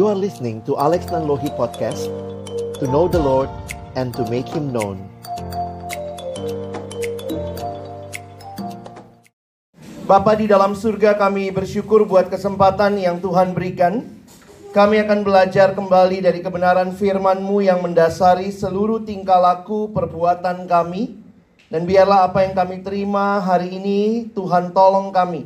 You are listening to Alex Nanlohi Podcast To know the Lord and to make Him known. Bapa di dalam surga kami bersyukur buat kesempatan yang Tuhan berikan. Kami akan belajar kembali dari kebenaran firman-Mu yang mendasari seluruh tingkah laku perbuatan kami. Dan biarlah apa yang kami terima hari ini Tuhan tolong kami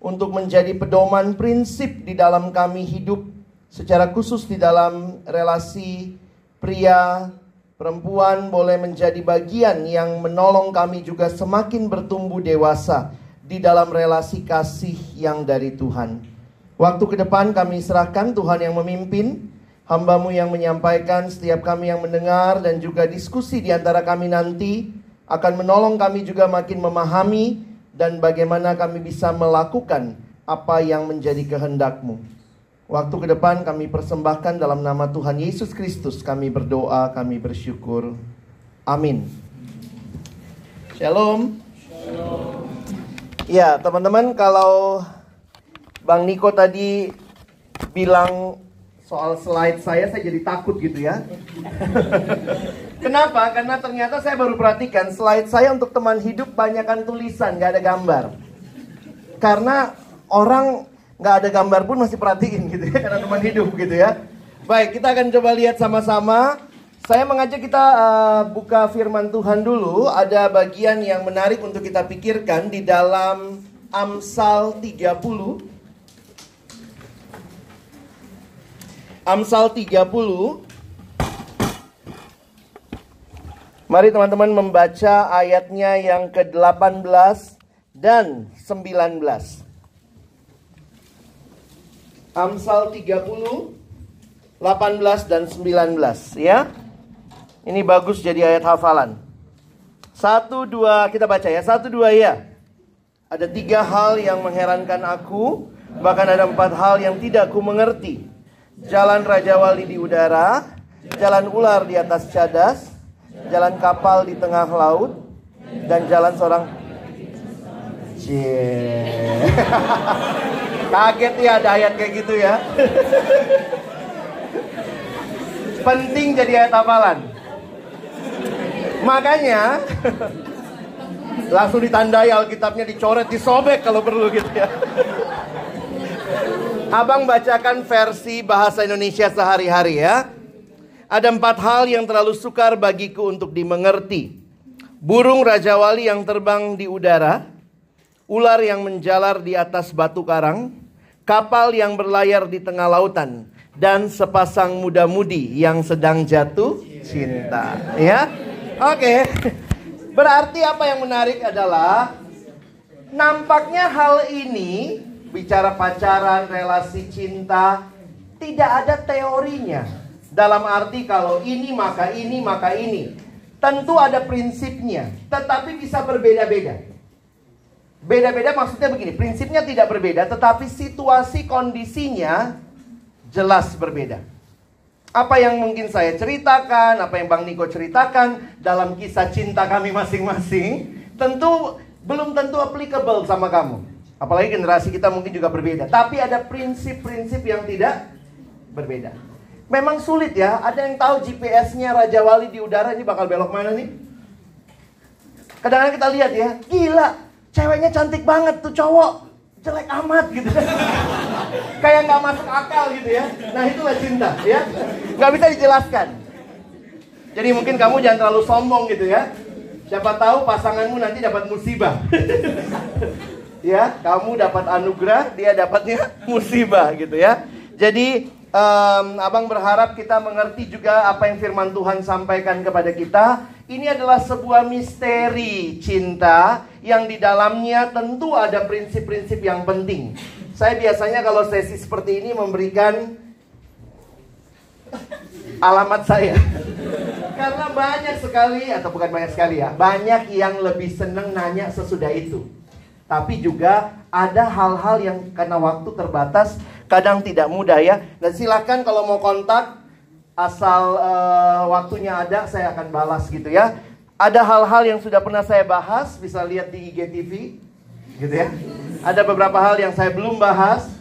Untuk menjadi pedoman prinsip di dalam kami hidup secara khusus di dalam relasi pria perempuan boleh menjadi bagian yang menolong kami juga semakin bertumbuh dewasa di dalam relasi kasih yang dari Tuhan. Waktu ke depan kami serahkan Tuhan yang memimpin, hambamu yang menyampaikan, setiap kami yang mendengar dan juga diskusi di antara kami nanti akan menolong kami juga makin memahami dan bagaimana kami bisa melakukan apa yang menjadi kehendakmu. Waktu ke depan kami persembahkan dalam nama Tuhan Yesus Kristus. Kami berdoa, kami bersyukur. Amin. Shalom. Shalom. Ya, teman-teman, kalau Bang Niko tadi bilang soal slide saya, saya jadi takut gitu ya. Kenapa? Karena ternyata saya baru perhatikan slide saya untuk teman hidup banyakkan tulisan, gak ada gambar. Karena orang nggak ada gambar pun masih perhatiin gitu ya karena teman hidup gitu ya. Baik, kita akan coba lihat sama-sama. Saya mengajak kita uh, buka firman Tuhan dulu. Ada bagian yang menarik untuk kita pikirkan di dalam Amsal 30. Amsal 30. Mari teman-teman membaca ayatnya yang ke-18 dan 19. Amsal 30 18 dan 19 ya. Ini bagus jadi ayat hafalan. Satu dua kita baca ya. Satu dua ya. Ada tiga hal yang mengherankan aku, bahkan ada empat hal yang tidak ku mengerti. Jalan Raja Wali di udara, jalan ular di atas cadas, jalan kapal di tengah laut, dan jalan seorang Cie. Kaget ya ada ayat kayak gitu ya. Penting jadi ayat hafalan. Makanya langsung ditandai Alkitabnya dicoret, disobek kalau perlu gitu ya. Abang bacakan versi bahasa Indonesia sehari-hari ya. Ada empat hal yang terlalu sukar bagiku untuk dimengerti. Burung Raja Wali yang terbang di udara, ular yang menjalar di atas batu karang, kapal yang berlayar di tengah lautan, dan sepasang muda-mudi yang sedang jatuh cinta. Ya, oke. Berarti apa yang menarik adalah nampaknya hal ini bicara pacaran, relasi cinta tidak ada teorinya. Dalam arti kalau ini maka ini maka ini. Tentu ada prinsipnya, tetapi bisa berbeda-beda. Beda-beda maksudnya begini, prinsipnya tidak berbeda, tetapi situasi kondisinya jelas berbeda. Apa yang mungkin saya ceritakan, apa yang Bang Niko ceritakan dalam kisah cinta kami masing-masing, tentu belum tentu applicable sama kamu. Apalagi generasi kita mungkin juga berbeda. Tapi ada prinsip-prinsip yang tidak berbeda. Memang sulit ya, ada yang tahu GPS-nya Raja Wali di udara ini bakal belok mana nih? Kadang-kadang kita lihat ya, gila, Ceweknya cantik banget tuh cowok. Jelek amat gitu. Kayak nggak masuk akal gitu ya. Nah itulah cinta ya. Nggak bisa dijelaskan. Jadi mungkin kamu jangan terlalu sombong gitu ya. Siapa tahu pasanganmu nanti dapat musibah. Ya kamu dapat anugerah dia dapatnya musibah gitu ya. Jadi um, abang berharap kita mengerti juga apa yang firman Tuhan sampaikan kepada kita ini adalah sebuah misteri cinta yang di dalamnya tentu ada prinsip-prinsip yang penting. Saya biasanya kalau sesi seperti ini memberikan alamat saya. Karena banyak sekali, atau bukan banyak sekali ya, banyak yang lebih seneng nanya sesudah itu. Tapi juga ada hal-hal yang karena waktu terbatas, kadang tidak mudah ya. Dan silakan kalau mau kontak, asal uh, waktunya ada saya akan balas gitu ya. Ada hal-hal yang sudah pernah saya bahas, bisa lihat di IGTV gitu ya. Ada beberapa hal yang saya belum bahas,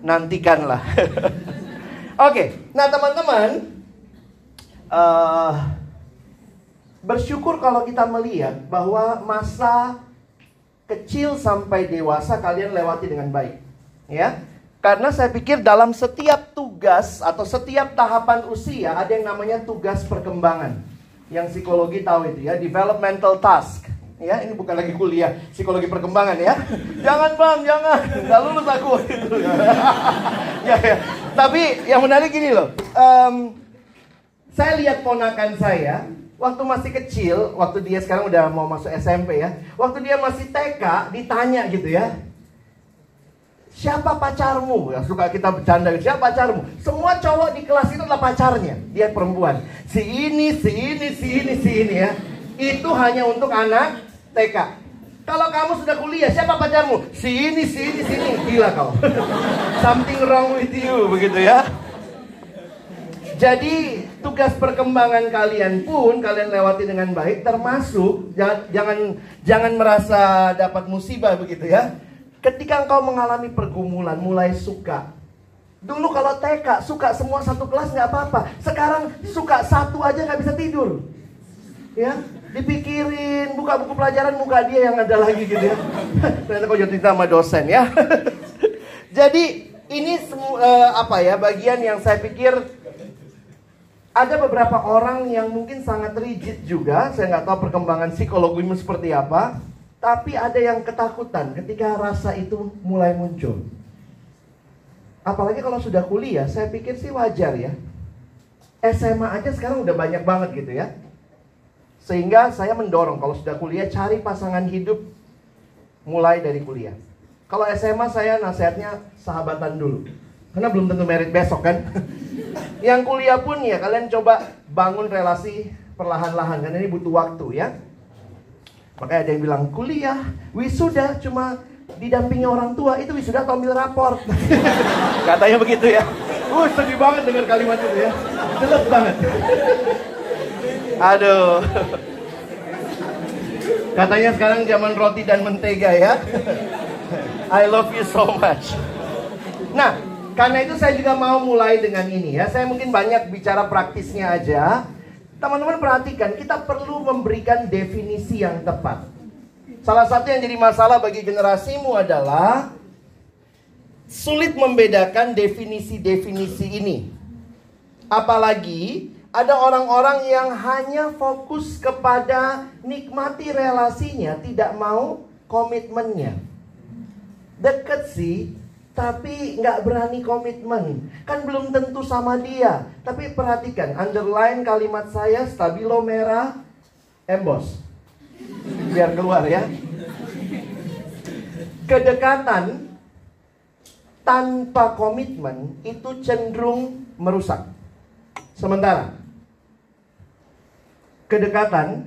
nantikanlah. Oke, nah teman-teman, uh, bersyukur kalau kita melihat bahwa masa kecil sampai dewasa kalian lewati dengan baik, ya. Karena saya pikir dalam setiap tugas atau setiap tahapan usia ada yang namanya tugas perkembangan. Yang psikologi tahu itu ya, developmental task. Ya, ini bukan lagi kuliah psikologi perkembangan ya. Jangan bang, jangan. Gak lulus aku. Gitu. ya, ya. Tapi yang menarik gini loh. Um, saya lihat ponakan saya, waktu masih kecil, waktu dia sekarang udah mau masuk SMP ya. Waktu dia masih TK, ditanya gitu ya Siapa pacarmu? Ya, suka kita bercanda. Siapa pacarmu? Semua cowok di kelas itu adalah pacarnya. Dia perempuan. Si ini, si ini, si ini, si ini ya. Itu hanya untuk anak TK. Kalau kamu sudah kuliah, siapa pacarmu? Si ini, si ini, si ini. Gila kau. Something wrong with you, begitu ya. Jadi tugas perkembangan kalian pun kalian lewati dengan baik termasuk jangan jangan jangan merasa dapat musibah begitu ya. Ketika engkau mengalami pergumulan, mulai suka. Dulu kalau TK suka semua satu kelas nggak apa-apa. Sekarang suka satu aja nggak bisa tidur. Ya, dipikirin buka buku pelajaran muka dia yang ada lagi gitu ya. Ternyata kau jadi sama dosen ya. Jadi ini uh, apa ya bagian yang saya pikir ada beberapa orang yang mungkin sangat rigid juga. Saya nggak tahu perkembangan psikologimu seperti apa. Tapi ada yang ketakutan ketika rasa itu mulai muncul. Apalagi kalau sudah kuliah, saya pikir sih wajar ya. SMA aja sekarang udah banyak banget gitu ya. Sehingga saya mendorong kalau sudah kuliah cari pasangan hidup mulai dari kuliah. Kalau SMA saya nasihatnya sahabatan dulu. Karena belum tentu merit besok kan. Yang kuliah pun ya kalian coba bangun relasi perlahan-lahan karena ini butuh waktu ya. Makanya ada yang bilang kuliah, wisuda cuma didampingi orang tua itu wisuda atau ambil raport. Katanya begitu ya. Uh, sedih banget dengan kalimat itu ya. Jelas banget. Aduh. Katanya sekarang zaman roti dan mentega ya. I love you so much. Nah, karena itu saya juga mau mulai dengan ini ya. Saya mungkin banyak bicara praktisnya aja. Teman-teman perhatikan, kita perlu memberikan definisi yang tepat. Salah satu yang jadi masalah bagi generasimu adalah sulit membedakan definisi-definisi ini. Apalagi ada orang-orang yang hanya fokus kepada nikmati relasinya, tidak mau komitmennya. Deket sih, tapi nggak berani komitmen. Kan belum tentu sama dia. Tapi perhatikan, underline kalimat saya stabilo merah emboss. Biar keluar ya. Kedekatan tanpa komitmen itu cenderung merusak. Sementara kedekatan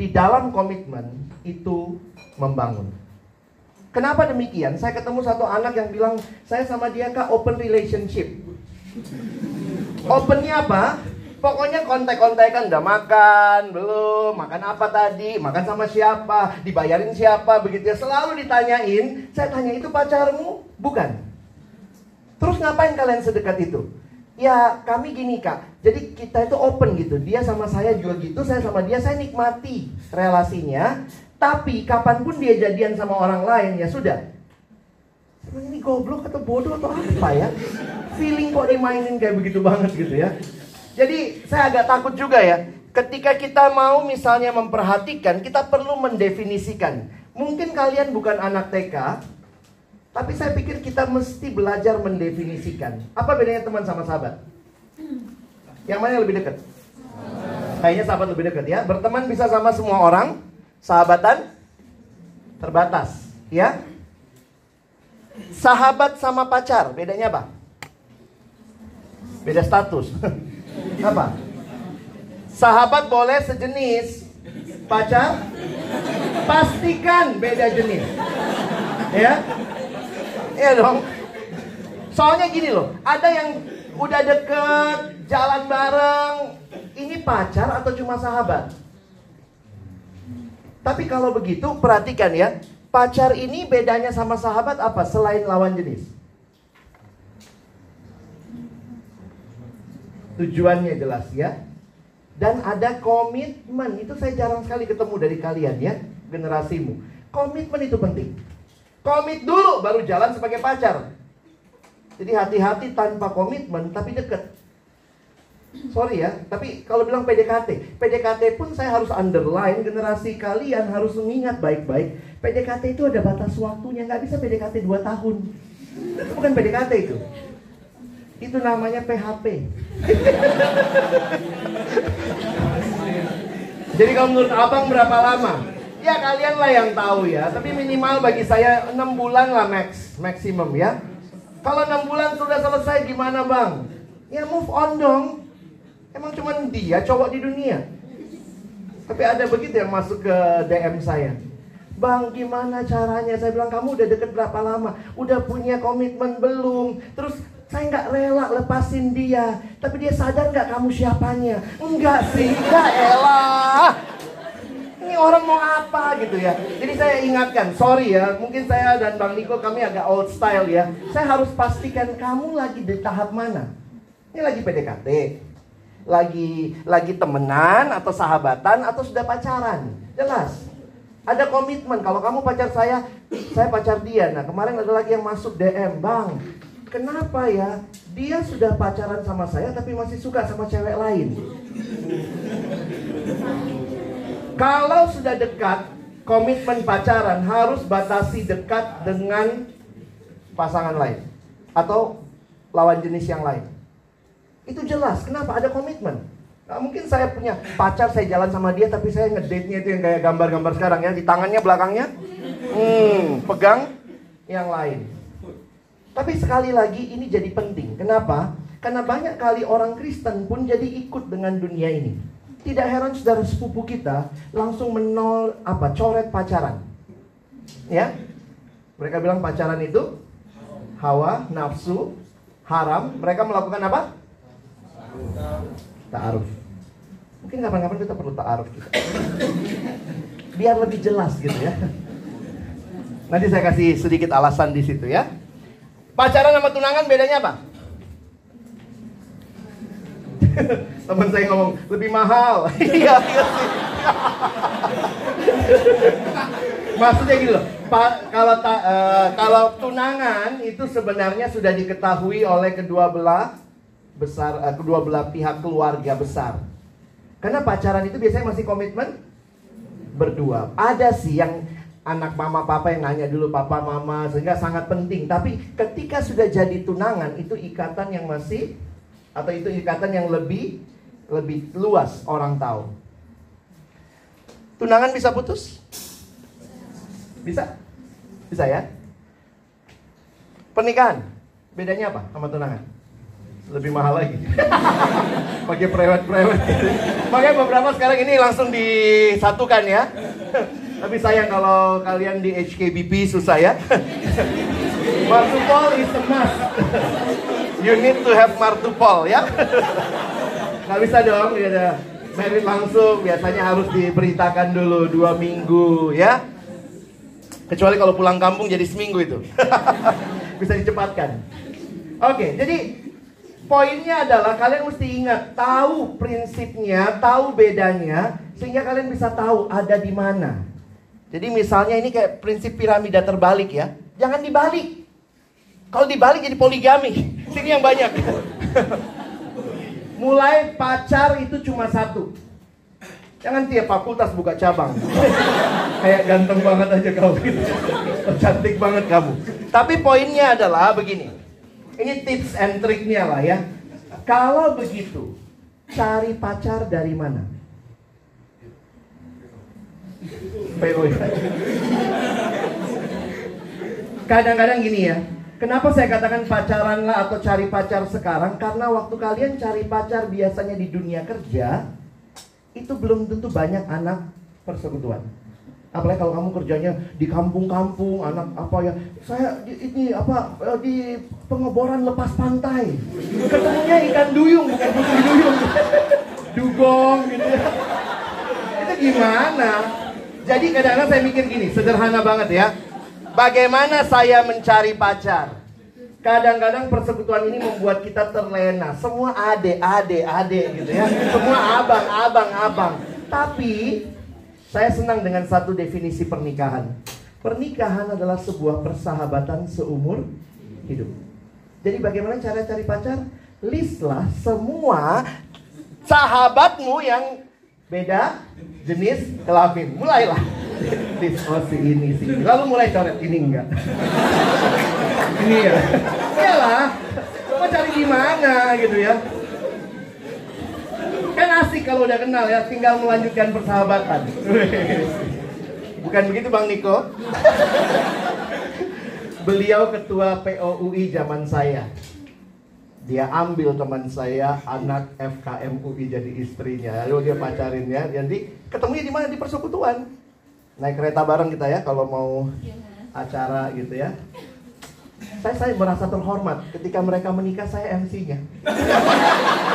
di dalam komitmen itu membangun. Kenapa demikian? Saya ketemu satu anak yang bilang, saya sama dia kak open relationship. Opennya apa? Pokoknya kontak-kontakan udah makan, belum, makan apa tadi, makan sama siapa, dibayarin siapa, begitu ya. Selalu ditanyain, saya tanya itu pacarmu? Bukan. Terus ngapain kalian sedekat itu? Ya kami gini kak, jadi kita itu open gitu. Dia sama saya juga gitu, saya sama dia, saya nikmati relasinya. Tapi kapan pun dia jadian sama orang lain ya sudah. Ini goblok atau bodoh atau apa ya? Feeling kok dimainin kayak begitu banget gitu ya. Jadi saya agak takut juga ya. Ketika kita mau misalnya memperhatikan, kita perlu mendefinisikan. Mungkin kalian bukan anak TK, tapi saya pikir kita mesti belajar mendefinisikan. Apa bedanya teman sama sahabat? Yang mana yang lebih dekat? Kayaknya sahabat lebih dekat ya. Berteman bisa sama semua orang, Sahabatan terbatas, ya. Sahabat sama pacar, bedanya apa? Beda status. apa? Sahabat boleh sejenis, pacar pastikan beda jenis. Ya? Iya dong. Soalnya gini loh, ada yang udah deket, jalan bareng, ini pacar atau cuma sahabat? Tapi kalau begitu perhatikan ya, pacar ini bedanya sama sahabat apa selain lawan jenis? Tujuannya jelas ya. Dan ada komitmen. Itu saya jarang sekali ketemu dari kalian ya, generasimu. Komitmen itu penting. Komit dulu baru jalan sebagai pacar. Jadi hati-hati tanpa komitmen tapi deket. Sorry ya, tapi kalau bilang PDKT, PDKT pun saya harus underline generasi kalian harus mengingat baik-baik. PDKT itu ada batas waktunya, nggak bisa PDKT 2 tahun. Itu bukan PDKT itu. Itu namanya PHP. Jadi kalau menurut abang berapa lama? Ya kalian lah yang tahu ya. Tapi minimal bagi saya 6 bulan lah max, maksimum ya. Kalau 6 bulan sudah selesai gimana bang? Ya move on dong. Emang cuma dia cowok di dunia. Tapi ada begitu yang masuk ke DM saya. Bang gimana caranya? Saya bilang kamu udah deket berapa lama? Udah punya komitmen belum? Terus saya nggak rela lepasin dia. Tapi dia sadar nggak kamu siapanya? Enggak sih, enggak elah. Ini orang mau apa gitu ya. Jadi saya ingatkan, sorry ya, mungkin saya dan Bang Niko kami agak old style ya. Saya harus pastikan kamu lagi di tahap mana. Ini lagi PDKT, lagi lagi temenan atau sahabatan atau sudah pacaran. Jelas. Ada komitmen. Kalau kamu pacar saya, saya pacar dia. Nah kemarin ada lagi yang masuk DM, bang. Kenapa ya? Dia sudah pacaran sama saya tapi masih suka sama cewek lain. Kalau sudah dekat, komitmen pacaran harus batasi dekat dengan pasangan lain atau lawan jenis yang lain. Itu jelas. Kenapa? Ada komitmen. Nah, mungkin saya punya pacar, saya jalan sama dia, tapi saya ngedate-nya itu yang kayak gambar-gambar sekarang ya. Di tangannya, belakangnya, hmm, pegang yang lain. Tapi sekali lagi ini jadi penting. Kenapa? Karena banyak kali orang Kristen pun jadi ikut dengan dunia ini. Tidak heran saudara sepupu kita langsung menol apa coret pacaran. Ya? Mereka bilang pacaran itu hawa, nafsu, haram. Mereka melakukan apa? Ta'aruf. Mungkin kapan-kapan kita perlu ta'aruf. Biar lebih jelas gitu ya. Nanti saya kasih sedikit alasan di situ ya. Pacaran sama tunangan bedanya apa? Teman saya ngomong lebih mahal. Iya, iya sih. Maksudnya gitu loh. Pa, kalau ta, uh, kalau tunangan itu sebenarnya sudah diketahui oleh kedua belah besar uh, kedua belah pihak keluarga besar. Karena pacaran itu biasanya masih komitmen berdua. Ada sih yang anak mama papa yang nanya dulu papa mama sehingga sangat penting. Tapi ketika sudah jadi tunangan itu ikatan yang masih atau itu ikatan yang lebih lebih luas orang tahu. Tunangan bisa putus? Bisa? Bisa ya? Pernikahan bedanya apa sama tunangan? Lebih mahal lagi. Pakai prewed-prewed gitu. Makanya beberapa sekarang ini langsung disatukan ya. Tapi sayang kalau kalian di HKBP susah ya. Martupol is a must. You need to have martupol ya. Gak bisa dong, ya ada merit langsung. Biasanya harus diberitakan dulu dua minggu ya. Kecuali kalau pulang kampung jadi seminggu itu. bisa dicepatkan. Oke, jadi poinnya adalah kalian mesti ingat, tahu prinsipnya, tahu bedanya, sehingga kalian bisa tahu ada di mana. Jadi misalnya ini kayak prinsip piramida terbalik ya. Jangan dibalik. Kalau dibalik jadi poligami. Sini yang banyak. Mulai pacar itu cuma satu. Jangan tiap fakultas buka cabang. Kayak ganteng banget aja gitu. Cantik banget kamu. Tapi poinnya adalah begini. Ini tips and triknya lah ya. Kalau begitu, cari pacar dari mana? Kadang-kadang gini ya. Kenapa saya katakan pacaranlah atau cari pacar sekarang? Karena waktu kalian cari pacar biasanya di dunia kerja, itu belum tentu banyak anak persekutuan. Apalagi kalau kamu kerjanya di kampung-kampung, anak apa ya? Saya di, ini apa eh, di pengeboran lepas pantai. Ketemunya ikan duyung bukan putri duyung. Dugong gitu ya. Itu gimana? Jadi kadang-kadang saya mikir gini, sederhana banget ya. Bagaimana saya mencari pacar? Kadang-kadang persekutuan ini membuat kita terlena. Semua ade, ade, ade gitu ya. Semua abang, abang, abang. Tapi saya senang dengan satu definisi pernikahan. Pernikahan adalah sebuah persahabatan seumur hidup. Jadi bagaimana cara cari pacar? Listlah semua sahabatmu yang beda jenis kelamin. Mulailah. List oh si ini sih. Lalu mulai coret ini enggak. ini ya. Iyalah. Mau cari gimana gitu ya. Kan asik kalau udah kenal ya, tinggal melanjutkan persahabatan. Bukan begitu Bang Niko? Beliau ketua POUI zaman saya. Dia ambil teman saya, anak FKM UI jadi istrinya. Lalu dia pacarin ya. Jadi ketemunya di mana? Di persekutuan. Naik kereta bareng kita ya kalau mau acara gitu ya. Saya, saya merasa terhormat ketika mereka menikah saya MC-nya.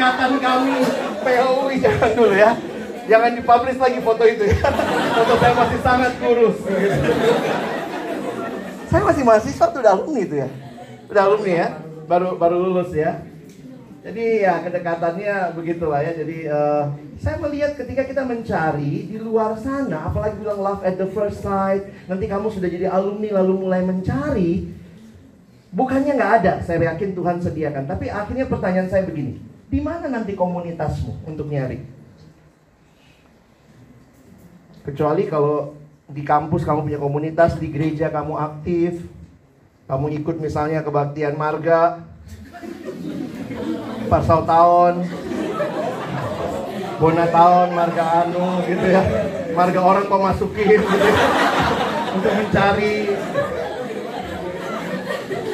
Kedekatan kami POUI jangan dulu ya. Jangan dipublish lagi foto itu ya. Foto saya masih sangat kurus. Saya masih mahasiswa tuh udah alumni itu ya. Udah alumni ya. Baru baru lulus ya. Jadi ya kedekatannya begitulah ya. Jadi uh, saya melihat ketika kita mencari di luar sana, apalagi bilang love at the first sight, nanti kamu sudah jadi alumni lalu mulai mencari, bukannya nggak ada. Saya yakin Tuhan sediakan. Tapi akhirnya pertanyaan saya begini, di mana nanti komunitasmu untuk nyari? Kecuali kalau di kampus kamu punya komunitas, di gereja kamu aktif, kamu ikut misalnya kebaktian marga, pasal tahun, bona tahun, marga anu gitu ya, marga orang kau masukin gitu ya, untuk mencari.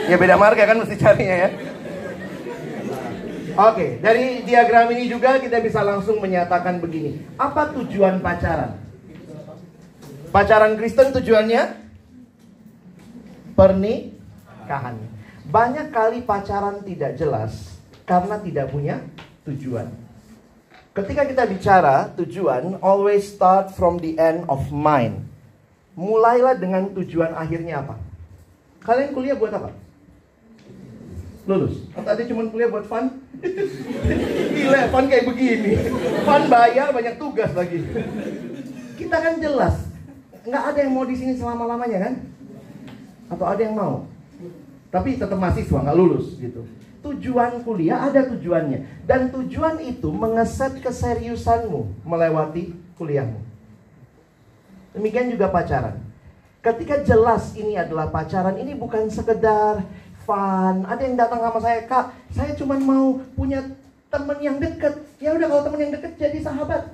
Ya beda marga kan mesti carinya ya. Oke, dari diagram ini juga kita bisa langsung menyatakan begini. Apa tujuan pacaran? Pacaran Kristen tujuannya pernikahan. Banyak kali pacaran tidak jelas karena tidak punya tujuan. Ketika kita bicara tujuan, always start from the end of mind. Mulailah dengan tujuan akhirnya apa? Kalian kuliah buat apa? Lulus. Atau ada cuma kuliah buat fun? Gila, fun kayak begini. Fun bayar, banyak tugas lagi. Kita kan jelas nggak ada yang mau di sini selama lamanya kan? Atau ada yang mau? Tapi tetap mahasiswa nggak lulus gitu. Tujuan kuliah ada tujuannya dan tujuan itu mengeset keseriusanmu melewati kuliahmu. Demikian juga pacaran. Ketika jelas ini adalah pacaran, ini bukan sekedar fun. Ada yang datang sama saya, kak, saya cuma mau punya teman yang deket. Ya udah kalau teman yang deket jadi sahabat.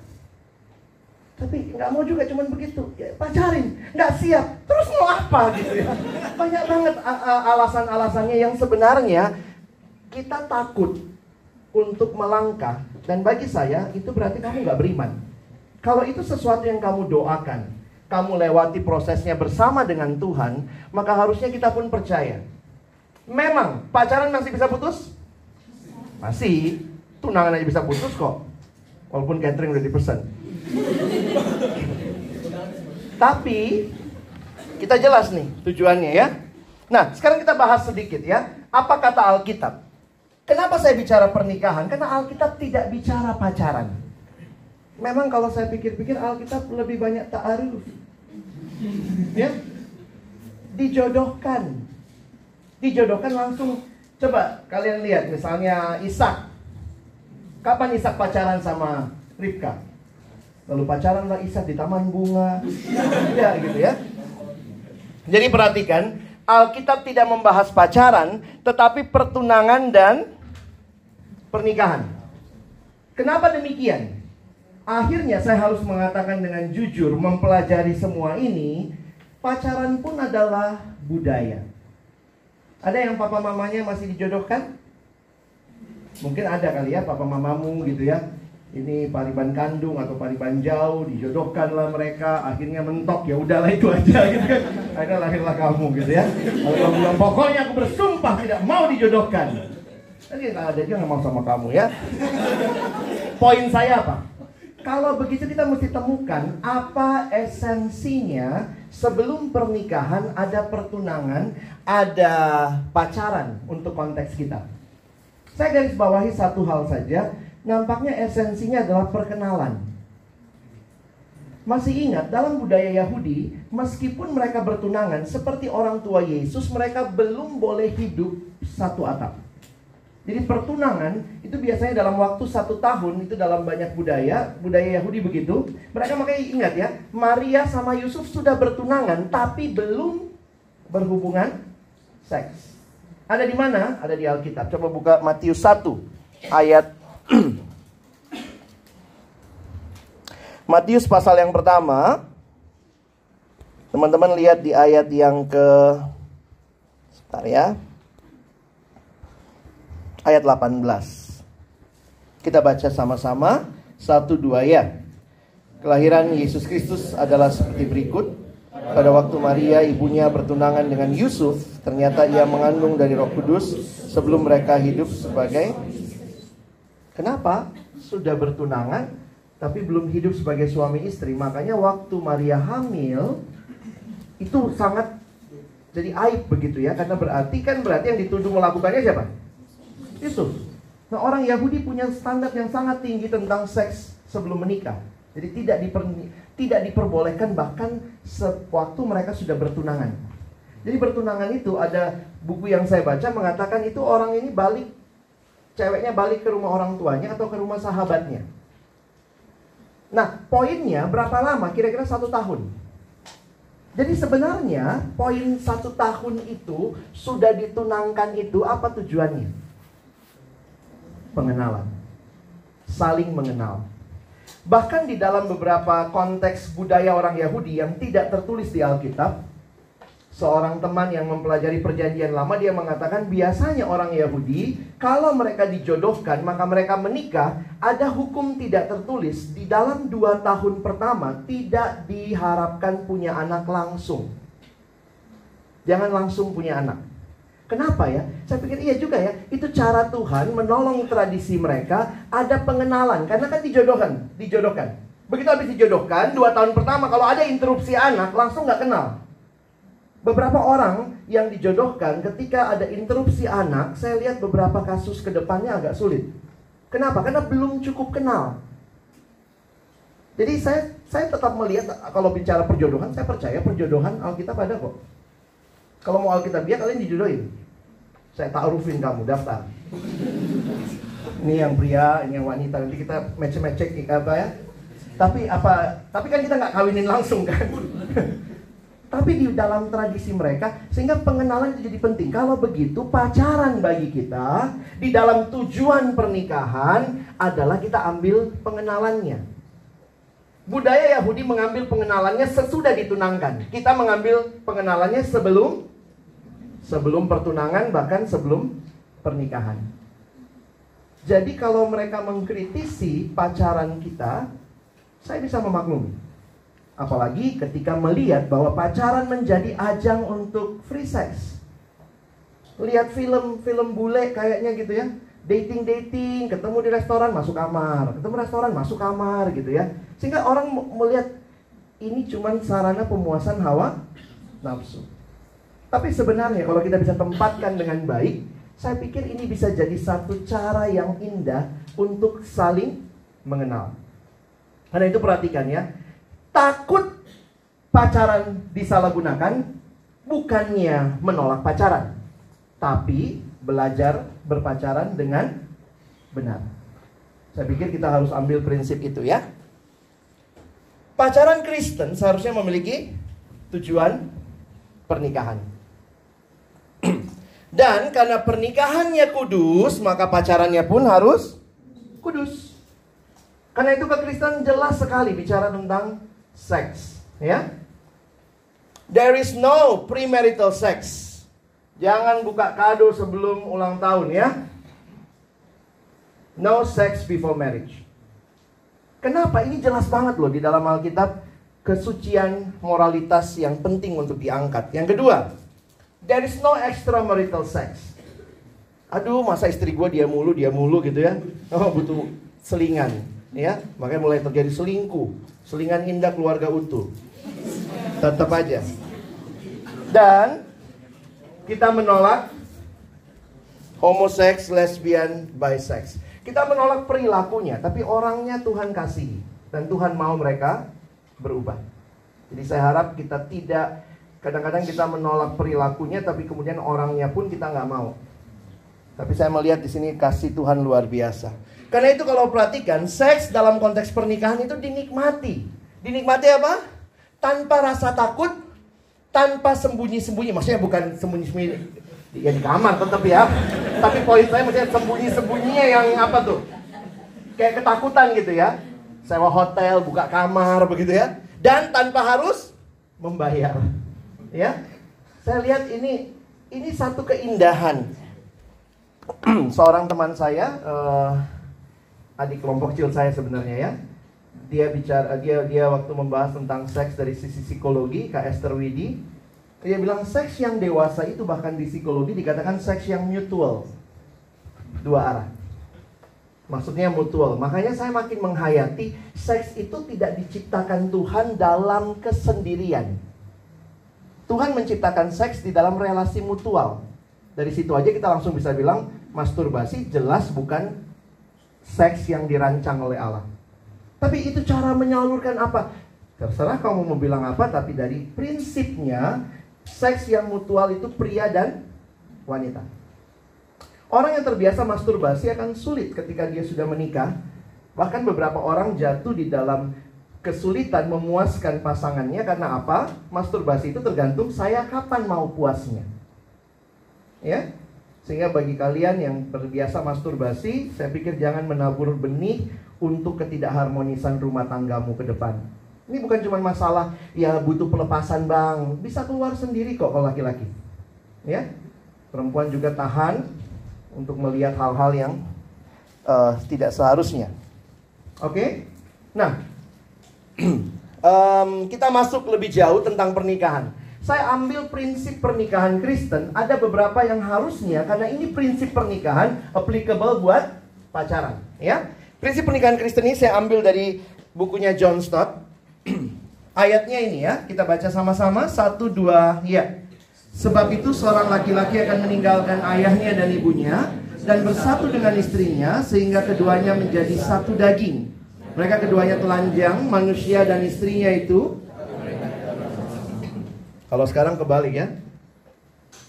Tapi nggak mau juga cuman begitu. Ya, pacarin, nggak siap. Terus mau apa gitu ya? Banyak banget alasan-alasannya yang sebenarnya kita takut untuk melangkah. Dan bagi saya itu berarti kamu nggak beriman. Kalau itu sesuatu yang kamu doakan, kamu lewati prosesnya bersama dengan Tuhan, maka harusnya kita pun percaya. Memang pacaran masih bisa putus? Masih. Tunangan aja bisa putus kok. Walaupun catering udah dipesan. Tapi kita jelas nih tujuannya ya. Nah, sekarang kita bahas sedikit ya. Apa kata Alkitab? Kenapa saya bicara pernikahan? Karena Alkitab tidak bicara pacaran. Memang kalau saya pikir-pikir Alkitab lebih banyak ta'aruf. Ya? Dijodohkan. Dijodohkan langsung. Coba kalian lihat misalnya Ishak. Kapan Ishak pacaran sama Ribka? Lalu pacaran lah Ishak di taman bunga. Ya gitu ya. Jadi perhatikan, Alkitab tidak membahas pacaran, tetapi pertunangan dan pernikahan. Kenapa demikian? Akhirnya saya harus mengatakan dengan jujur, mempelajari semua ini, pacaran pun adalah budaya. Ada yang papa mamanya masih dijodohkan? Mungkin ada kali ya papa mamamu gitu ya. Ini pariban kandung atau pariban jauh dijodohkanlah mereka akhirnya mentok ya udahlah itu aja gitu kan. Akhirnya lahirlah kamu gitu ya. Kalau kamu bilang pokoknya aku bersumpah tidak mau dijodohkan. Tadi nggak ada nggak mau sama kamu ya. Poin saya apa? Kalau begitu kita mesti temukan apa esensinya sebelum pernikahan ada pertunangan, ada pacaran untuk konteks kita. Saya garis bawahi satu hal saja, nampaknya esensinya adalah perkenalan. Masih ingat dalam budaya Yahudi, meskipun mereka bertunangan seperti orang tua Yesus, mereka belum boleh hidup satu atap. Jadi pertunangan itu biasanya dalam waktu satu tahun itu dalam banyak budaya, budaya Yahudi begitu. Mereka makanya ingat ya, Maria sama Yusuf sudah bertunangan tapi belum berhubungan seks. Ada di mana? Ada di Alkitab. Coba buka Matius 1 ayat Matius pasal yang pertama. Teman-teman lihat di ayat yang ke Sebentar ya. Ayat 18. Kita baca sama-sama satu dua ya. Kelahiran Yesus Kristus adalah seperti berikut. Pada waktu Maria ibunya bertunangan dengan Yusuf, ternyata ia mengandung dari Roh Kudus sebelum mereka hidup sebagai Kenapa? Sudah bertunangan tapi belum hidup sebagai suami istri. Makanya waktu Maria hamil itu sangat jadi aib begitu ya karena berarti kan berarti yang dituduh melakukannya siapa? Yusuf. Nah, orang Yahudi punya standar yang sangat tinggi tentang seks sebelum menikah. Jadi tidak diper, tidak diperbolehkan bahkan sewaktu mereka sudah bertunangan. Jadi bertunangan itu ada buku yang saya baca mengatakan itu orang ini balik ceweknya balik ke rumah orang tuanya atau ke rumah sahabatnya. Nah, poinnya berapa lama? Kira-kira satu tahun. Jadi sebenarnya poin satu tahun itu sudah ditunangkan itu apa tujuannya? Pengenalan. Saling mengenal. Bahkan di dalam beberapa konteks budaya orang Yahudi yang tidak tertulis di Alkitab, seorang teman yang mempelajari perjanjian lama dia mengatakan biasanya orang Yahudi kalau mereka dijodohkan maka mereka menikah ada hukum tidak tertulis di dalam dua tahun pertama tidak diharapkan punya anak langsung jangan langsung punya anak kenapa ya saya pikir iya juga ya itu cara Tuhan menolong tradisi mereka ada pengenalan karena kan dijodohkan dijodohkan begitu habis dijodohkan dua tahun pertama kalau ada interupsi anak langsung nggak kenal Beberapa orang yang dijodohkan ketika ada interupsi anak, saya lihat beberapa kasus ke depannya agak sulit. Kenapa? Karena belum cukup kenal. Jadi saya saya tetap melihat kalau bicara perjodohan, saya percaya perjodohan Alkitab ada kok. Kalau mau Alkitab dia kalian dijodohin. Saya taarufin kamu daftar. Ini yang pria, ini yang wanita. Nanti kita match-match apa ya. Tapi apa? Tapi kan kita nggak kawinin langsung kan tapi di dalam tradisi mereka sehingga pengenalan itu jadi penting. Kalau begitu pacaran bagi kita di dalam tujuan pernikahan adalah kita ambil pengenalannya. Budaya Yahudi mengambil pengenalannya sesudah ditunangkan. Kita mengambil pengenalannya sebelum sebelum pertunangan bahkan sebelum pernikahan. Jadi kalau mereka mengkritisi pacaran kita, saya bisa memaklumi. Apalagi ketika melihat bahwa pacaran menjadi ajang untuk free sex. Lihat film-film bule kayaknya gitu ya. Dating-dating, ketemu di restoran masuk kamar, ketemu restoran masuk kamar gitu ya. Sehingga orang melihat ini cuma sarana pemuasan hawa nafsu. Tapi sebenarnya kalau kita bisa tempatkan dengan baik, saya pikir ini bisa jadi satu cara yang indah untuk saling mengenal. Karena itu perhatikan ya, takut pacaran disalahgunakan bukannya menolak pacaran, tapi belajar berpacaran dengan benar. Saya pikir kita harus ambil prinsip itu ya. Pacaran Kristen seharusnya memiliki tujuan pernikahan. Dan karena pernikahannya kudus, maka pacarannya pun harus kudus. Karena itu kekristenan jelas sekali bicara tentang sex, ya. There is no premarital sex. Jangan buka kado sebelum ulang tahun ya. No sex before marriage. Kenapa? Ini jelas banget loh di dalam Alkitab kesucian moralitas yang penting untuk diangkat. Yang kedua, there is no extramarital sex. Aduh, masa istri gue dia mulu, dia mulu gitu ya. Oh, butuh selingan ya makanya mulai terjadi selingkuh selingan indah keluarga utuh Tetap aja. Dan kita menolak homoseks, lesbian, bisex. Kita menolak perilakunya, tapi orangnya Tuhan kasih dan Tuhan mau mereka berubah. Jadi saya harap kita tidak kadang-kadang kita menolak perilakunya, tapi kemudian orangnya pun kita nggak mau. Tapi saya melihat di sini kasih Tuhan luar biasa. Karena itu kalau perhatikan, seks dalam konteks pernikahan itu dinikmati. Dinikmati apa? Tanpa rasa takut, tanpa sembunyi-sembunyi. Maksudnya bukan sembunyi-sembunyi ya di kamar tetap ya. Tapi poin saya maksudnya sembunyi-sembunyinya yang apa tuh? Kayak ketakutan gitu ya. Sewa hotel, buka kamar begitu ya. Dan tanpa harus membayar. Ya. Saya lihat ini ini satu keindahan. Seorang teman saya uh, adik kelompok kecil saya sebenarnya ya. Dia bicara dia dia waktu membahas tentang seks dari sisi psikologi Kak Esther Widi dia bilang seks yang dewasa itu bahkan di psikologi dikatakan seks yang mutual. Dua arah. Maksudnya mutual. Makanya saya makin menghayati seks itu tidak diciptakan Tuhan dalam kesendirian. Tuhan menciptakan seks di dalam relasi mutual. Dari situ aja kita langsung bisa bilang masturbasi jelas bukan seks yang dirancang oleh Allah. Tapi itu cara menyalurkan apa? Terserah kamu mau bilang apa, tapi dari prinsipnya seks yang mutual itu pria dan wanita. Orang yang terbiasa masturbasi akan sulit ketika dia sudah menikah. Bahkan beberapa orang jatuh di dalam kesulitan memuaskan pasangannya karena apa? Masturbasi itu tergantung saya kapan mau puasnya. Ya? Sehingga bagi kalian yang terbiasa masturbasi, saya pikir jangan menabur benih untuk ketidakharmonisan rumah tanggamu ke depan. Ini bukan cuma masalah ya butuh pelepasan bang, bisa keluar sendiri kok kalau laki-laki. Ya, perempuan juga tahan untuk melihat hal-hal yang uh, tidak seharusnya. Oke, okay? nah um, kita masuk lebih jauh tentang pernikahan. Saya ambil prinsip pernikahan Kristen, ada beberapa yang harusnya karena ini prinsip pernikahan applicable buat pacaran, ya. Prinsip pernikahan Kristen ini saya ambil dari bukunya John Stott Ayatnya ini ya, kita baca sama-sama. Satu, dua, ya. Sebab itu seorang laki-laki akan meninggalkan ayahnya dan ibunya dan bersatu dengan istrinya sehingga keduanya menjadi satu daging. Mereka keduanya telanjang, manusia dan istrinya itu. Kalau sekarang kebalik ya.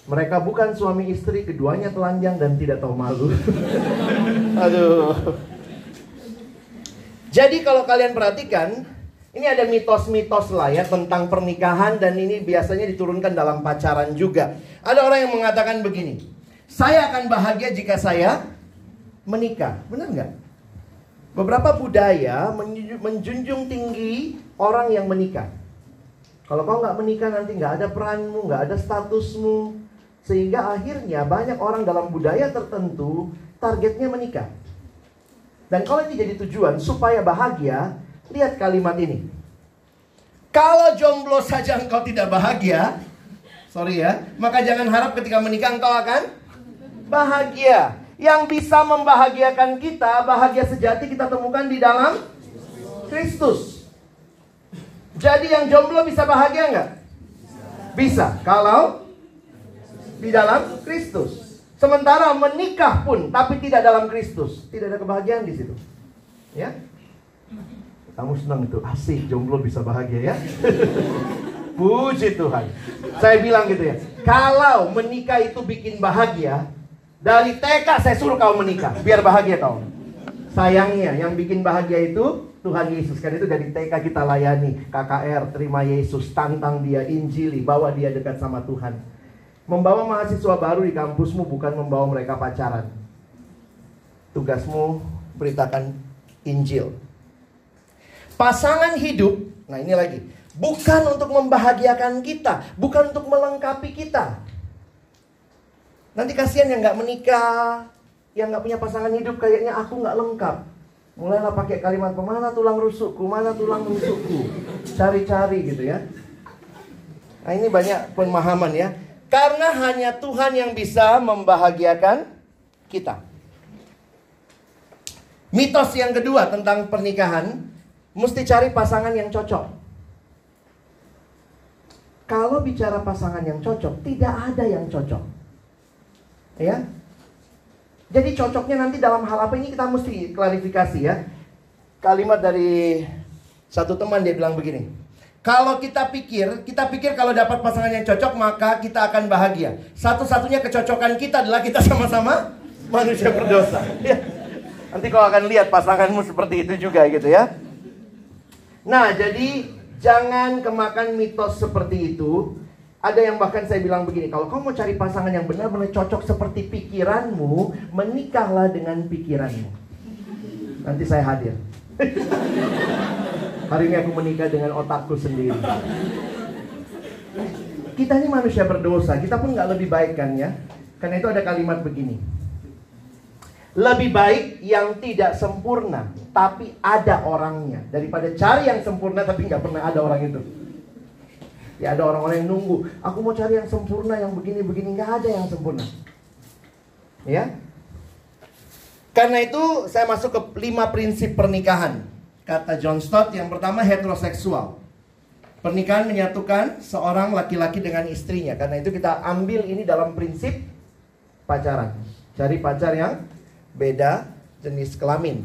Mereka bukan suami istri, keduanya telanjang dan tidak tahu malu. Aduh. Jadi kalau kalian perhatikan, ini ada mitos-mitos lah ya tentang pernikahan dan ini biasanya diturunkan dalam pacaran juga. Ada orang yang mengatakan begini, saya akan bahagia jika saya menikah. Benar nggak? Beberapa budaya menjunjung tinggi orang yang menikah. Kalau kau nggak menikah nanti nggak ada peranmu, nggak ada statusmu. Sehingga akhirnya banyak orang dalam budaya tertentu targetnya menikah. Dan kalau ini jadi tujuan supaya bahagia, Lihat kalimat ini. Kalau jomblo saja engkau tidak bahagia, sorry ya, maka jangan harap ketika menikah engkau akan bahagia. Yang bisa membahagiakan kita, bahagia sejati kita temukan di dalam Kristus. Jadi yang jomblo bisa bahagia nggak? Bisa. Kalau di dalam Kristus. Sementara menikah pun tapi tidak dalam Kristus, tidak ada kebahagiaan di situ. Ya. Kamu senang itu, asik jomblo bisa bahagia ya. Puji Tuhan. Saya bilang gitu ya. Kalau menikah itu bikin bahagia, dari TK saya suruh kau menikah, biar bahagia kau. Sayangnya yang bikin bahagia itu Tuhan Yesus. Karena itu dari TK kita layani. KKR, terima Yesus, tantang dia, injili, bawa dia dekat sama Tuhan. Membawa mahasiswa baru di kampusmu bukan membawa mereka pacaran. Tugasmu beritakan Injil. Pasangan hidup, nah ini lagi, bukan untuk membahagiakan kita, bukan untuk melengkapi kita. Nanti kasihan yang nggak menikah, yang nggak punya pasangan hidup, kayaknya aku nggak lengkap. Mulailah pakai kalimat mana tulang rusukku, mana tulang rusukku, cari-cari gitu ya. Nah ini banyak pemahaman ya. Karena hanya Tuhan yang bisa membahagiakan kita. Mitos yang kedua tentang pernikahan, mesti cari pasangan yang cocok. Kalau bicara pasangan yang cocok, tidak ada yang cocok. Ya. Jadi cocoknya nanti dalam hal apa ini kita mesti klarifikasi ya. Kalimat dari satu teman dia bilang begini. Kalau kita pikir, kita pikir kalau dapat pasangan yang cocok maka kita akan bahagia. Satu-satunya kecocokan kita adalah kita sama-sama manusia berdosa. Ya. Nanti kau akan lihat pasanganmu seperti itu juga gitu ya. Nah, jadi jangan kemakan mitos seperti itu. Ada yang bahkan saya bilang begini, kalau kau mau cari pasangan yang benar-benar cocok seperti pikiranmu, menikahlah dengan pikiranmu. Nanti saya hadir. Hari ini aku menikah dengan otakku sendiri. Kita ini manusia berdosa, kita pun nggak lebih baik kan ya. Karena itu ada kalimat begini. Lebih baik yang tidak sempurna, tapi ada orangnya. Daripada cari yang sempurna tapi nggak pernah ada orang itu. Ya ada orang-orang yang nunggu. Aku mau cari yang sempurna, yang begini-begini nggak ada yang sempurna. Ya. Karena itu saya masuk ke lima prinsip pernikahan. Kata John Stott yang pertama heteroseksual. Pernikahan menyatukan seorang laki-laki dengan istrinya. Karena itu kita ambil ini dalam prinsip pacaran. Cari pacar yang beda jenis kelamin.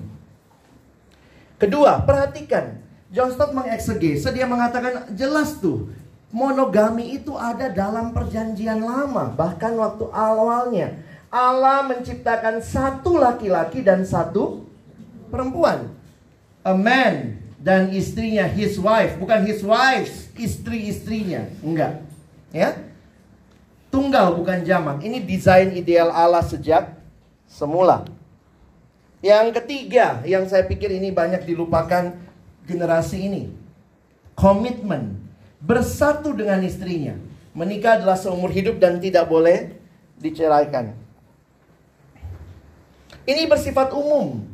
Kedua, perhatikan. John Stott mengeksegese, dia mengatakan jelas tuh monogami itu ada dalam perjanjian lama, bahkan waktu awalnya. Allah menciptakan satu laki-laki dan satu perempuan. A man dan istrinya his wife, bukan his wives, istri-istrinya. Enggak. Ya. Tunggal bukan jamak. Ini desain ideal Allah sejak semula. Yang ketiga, yang saya pikir ini banyak dilupakan generasi ini. Komitmen. Bersatu dengan istrinya. Menikah adalah seumur hidup dan tidak boleh diceraikan. Ini bersifat umum.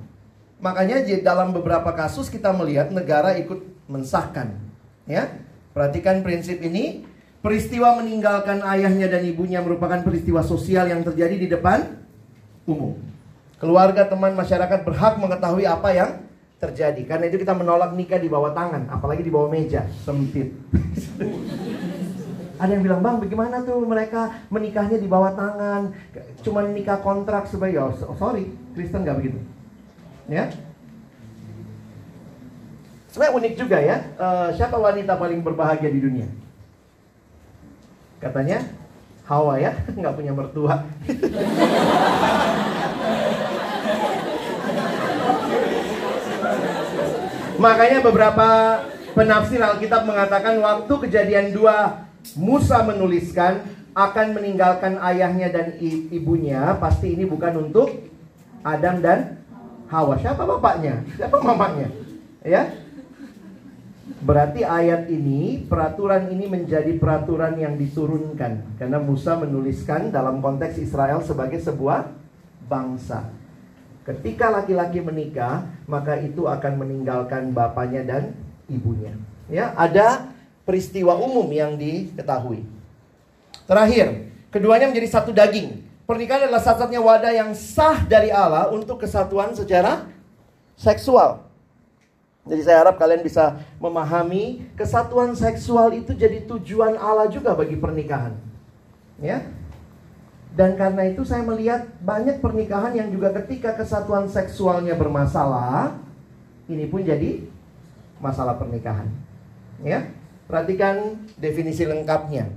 Makanya dalam beberapa kasus kita melihat negara ikut mensahkan. Ya, perhatikan prinsip ini. Peristiwa meninggalkan ayahnya dan ibunya merupakan peristiwa sosial yang terjadi di depan umum. Keluarga, teman, masyarakat berhak mengetahui apa yang terjadi. Karena itu kita menolak nikah di bawah tangan, apalagi di bawah meja sempit. Ada yang bilang, "Bang, bagaimana tuh mereka menikahnya di bawah tangan? Cuma nikah kontrak supaya oh, sorry, Kristen nggak begitu." Ya. Sebenarnya unik juga ya. Uh, siapa wanita paling berbahagia di dunia? Katanya Hawa ya, nggak punya mertua. Makanya beberapa penafsir Alkitab mengatakan waktu kejadian dua Musa menuliskan akan meninggalkan ayahnya dan ibunya pasti ini bukan untuk Adam dan Hawa. Siapa bapaknya? Siapa mamanya? Ya. Berarti ayat ini, peraturan ini menjadi peraturan yang diturunkan karena Musa menuliskan dalam konteks Israel sebagai sebuah bangsa. Ketika laki-laki menikah, maka itu akan meninggalkan bapaknya dan ibunya. Ya, ada peristiwa umum yang diketahui. Terakhir, keduanya menjadi satu daging. Pernikahan adalah satu-satunya wadah yang sah dari Allah untuk kesatuan secara seksual. Jadi saya harap kalian bisa memahami kesatuan seksual itu jadi tujuan Allah juga bagi pernikahan. Ya, dan karena itu saya melihat banyak pernikahan yang juga ketika kesatuan seksualnya bermasalah, ini pun jadi masalah pernikahan. Ya, perhatikan definisi lengkapnya.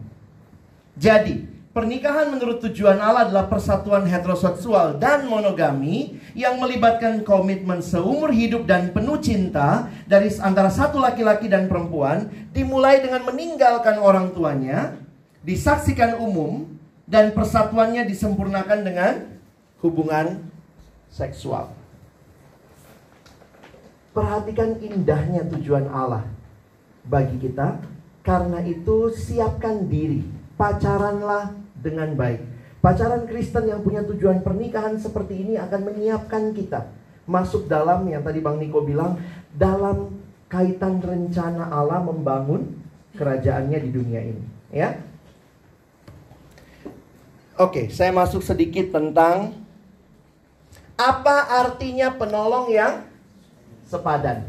Jadi, pernikahan menurut tujuan Allah adalah persatuan heteroseksual dan monogami yang melibatkan komitmen seumur hidup dan penuh cinta dari antara satu laki-laki dan perempuan, dimulai dengan meninggalkan orang tuanya, disaksikan umum, dan persatuannya disempurnakan dengan hubungan seksual. Perhatikan indahnya tujuan Allah bagi kita. Karena itu siapkan diri, pacaranlah dengan baik. Pacaran Kristen yang punya tujuan pernikahan seperti ini akan menyiapkan kita masuk dalam yang tadi Bang Niko bilang dalam kaitan rencana Allah membangun kerajaannya di dunia ini, ya. Oke, saya masuk sedikit tentang apa artinya penolong yang sepadan.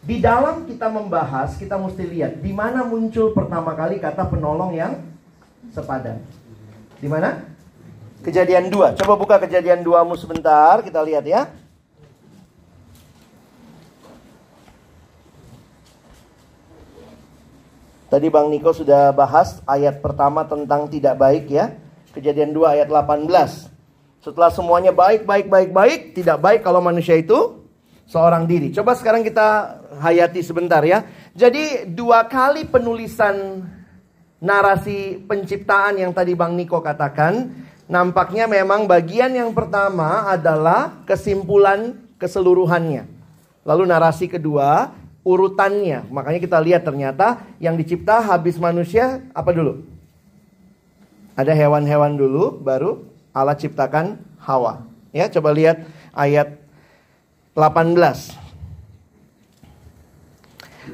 Di dalam kita membahas, kita mesti lihat di mana muncul pertama kali kata penolong yang sepadan. Di mana? Kejadian 2. Coba buka kejadian 2mu sebentar, kita lihat ya. Tadi Bang Niko sudah bahas ayat pertama tentang tidak baik ya. Kejadian 2 ayat 18. Setelah semuanya baik, baik, baik, baik, tidak baik kalau manusia itu seorang diri. Coba sekarang kita hayati sebentar ya. Jadi dua kali penulisan narasi penciptaan yang tadi Bang Niko katakan, nampaknya memang bagian yang pertama adalah kesimpulan keseluruhannya. Lalu narasi kedua urutannya. Makanya kita lihat ternyata yang dicipta habis manusia apa dulu? Ada hewan-hewan dulu, baru Allah ciptakan Hawa. Ya, coba lihat ayat 18.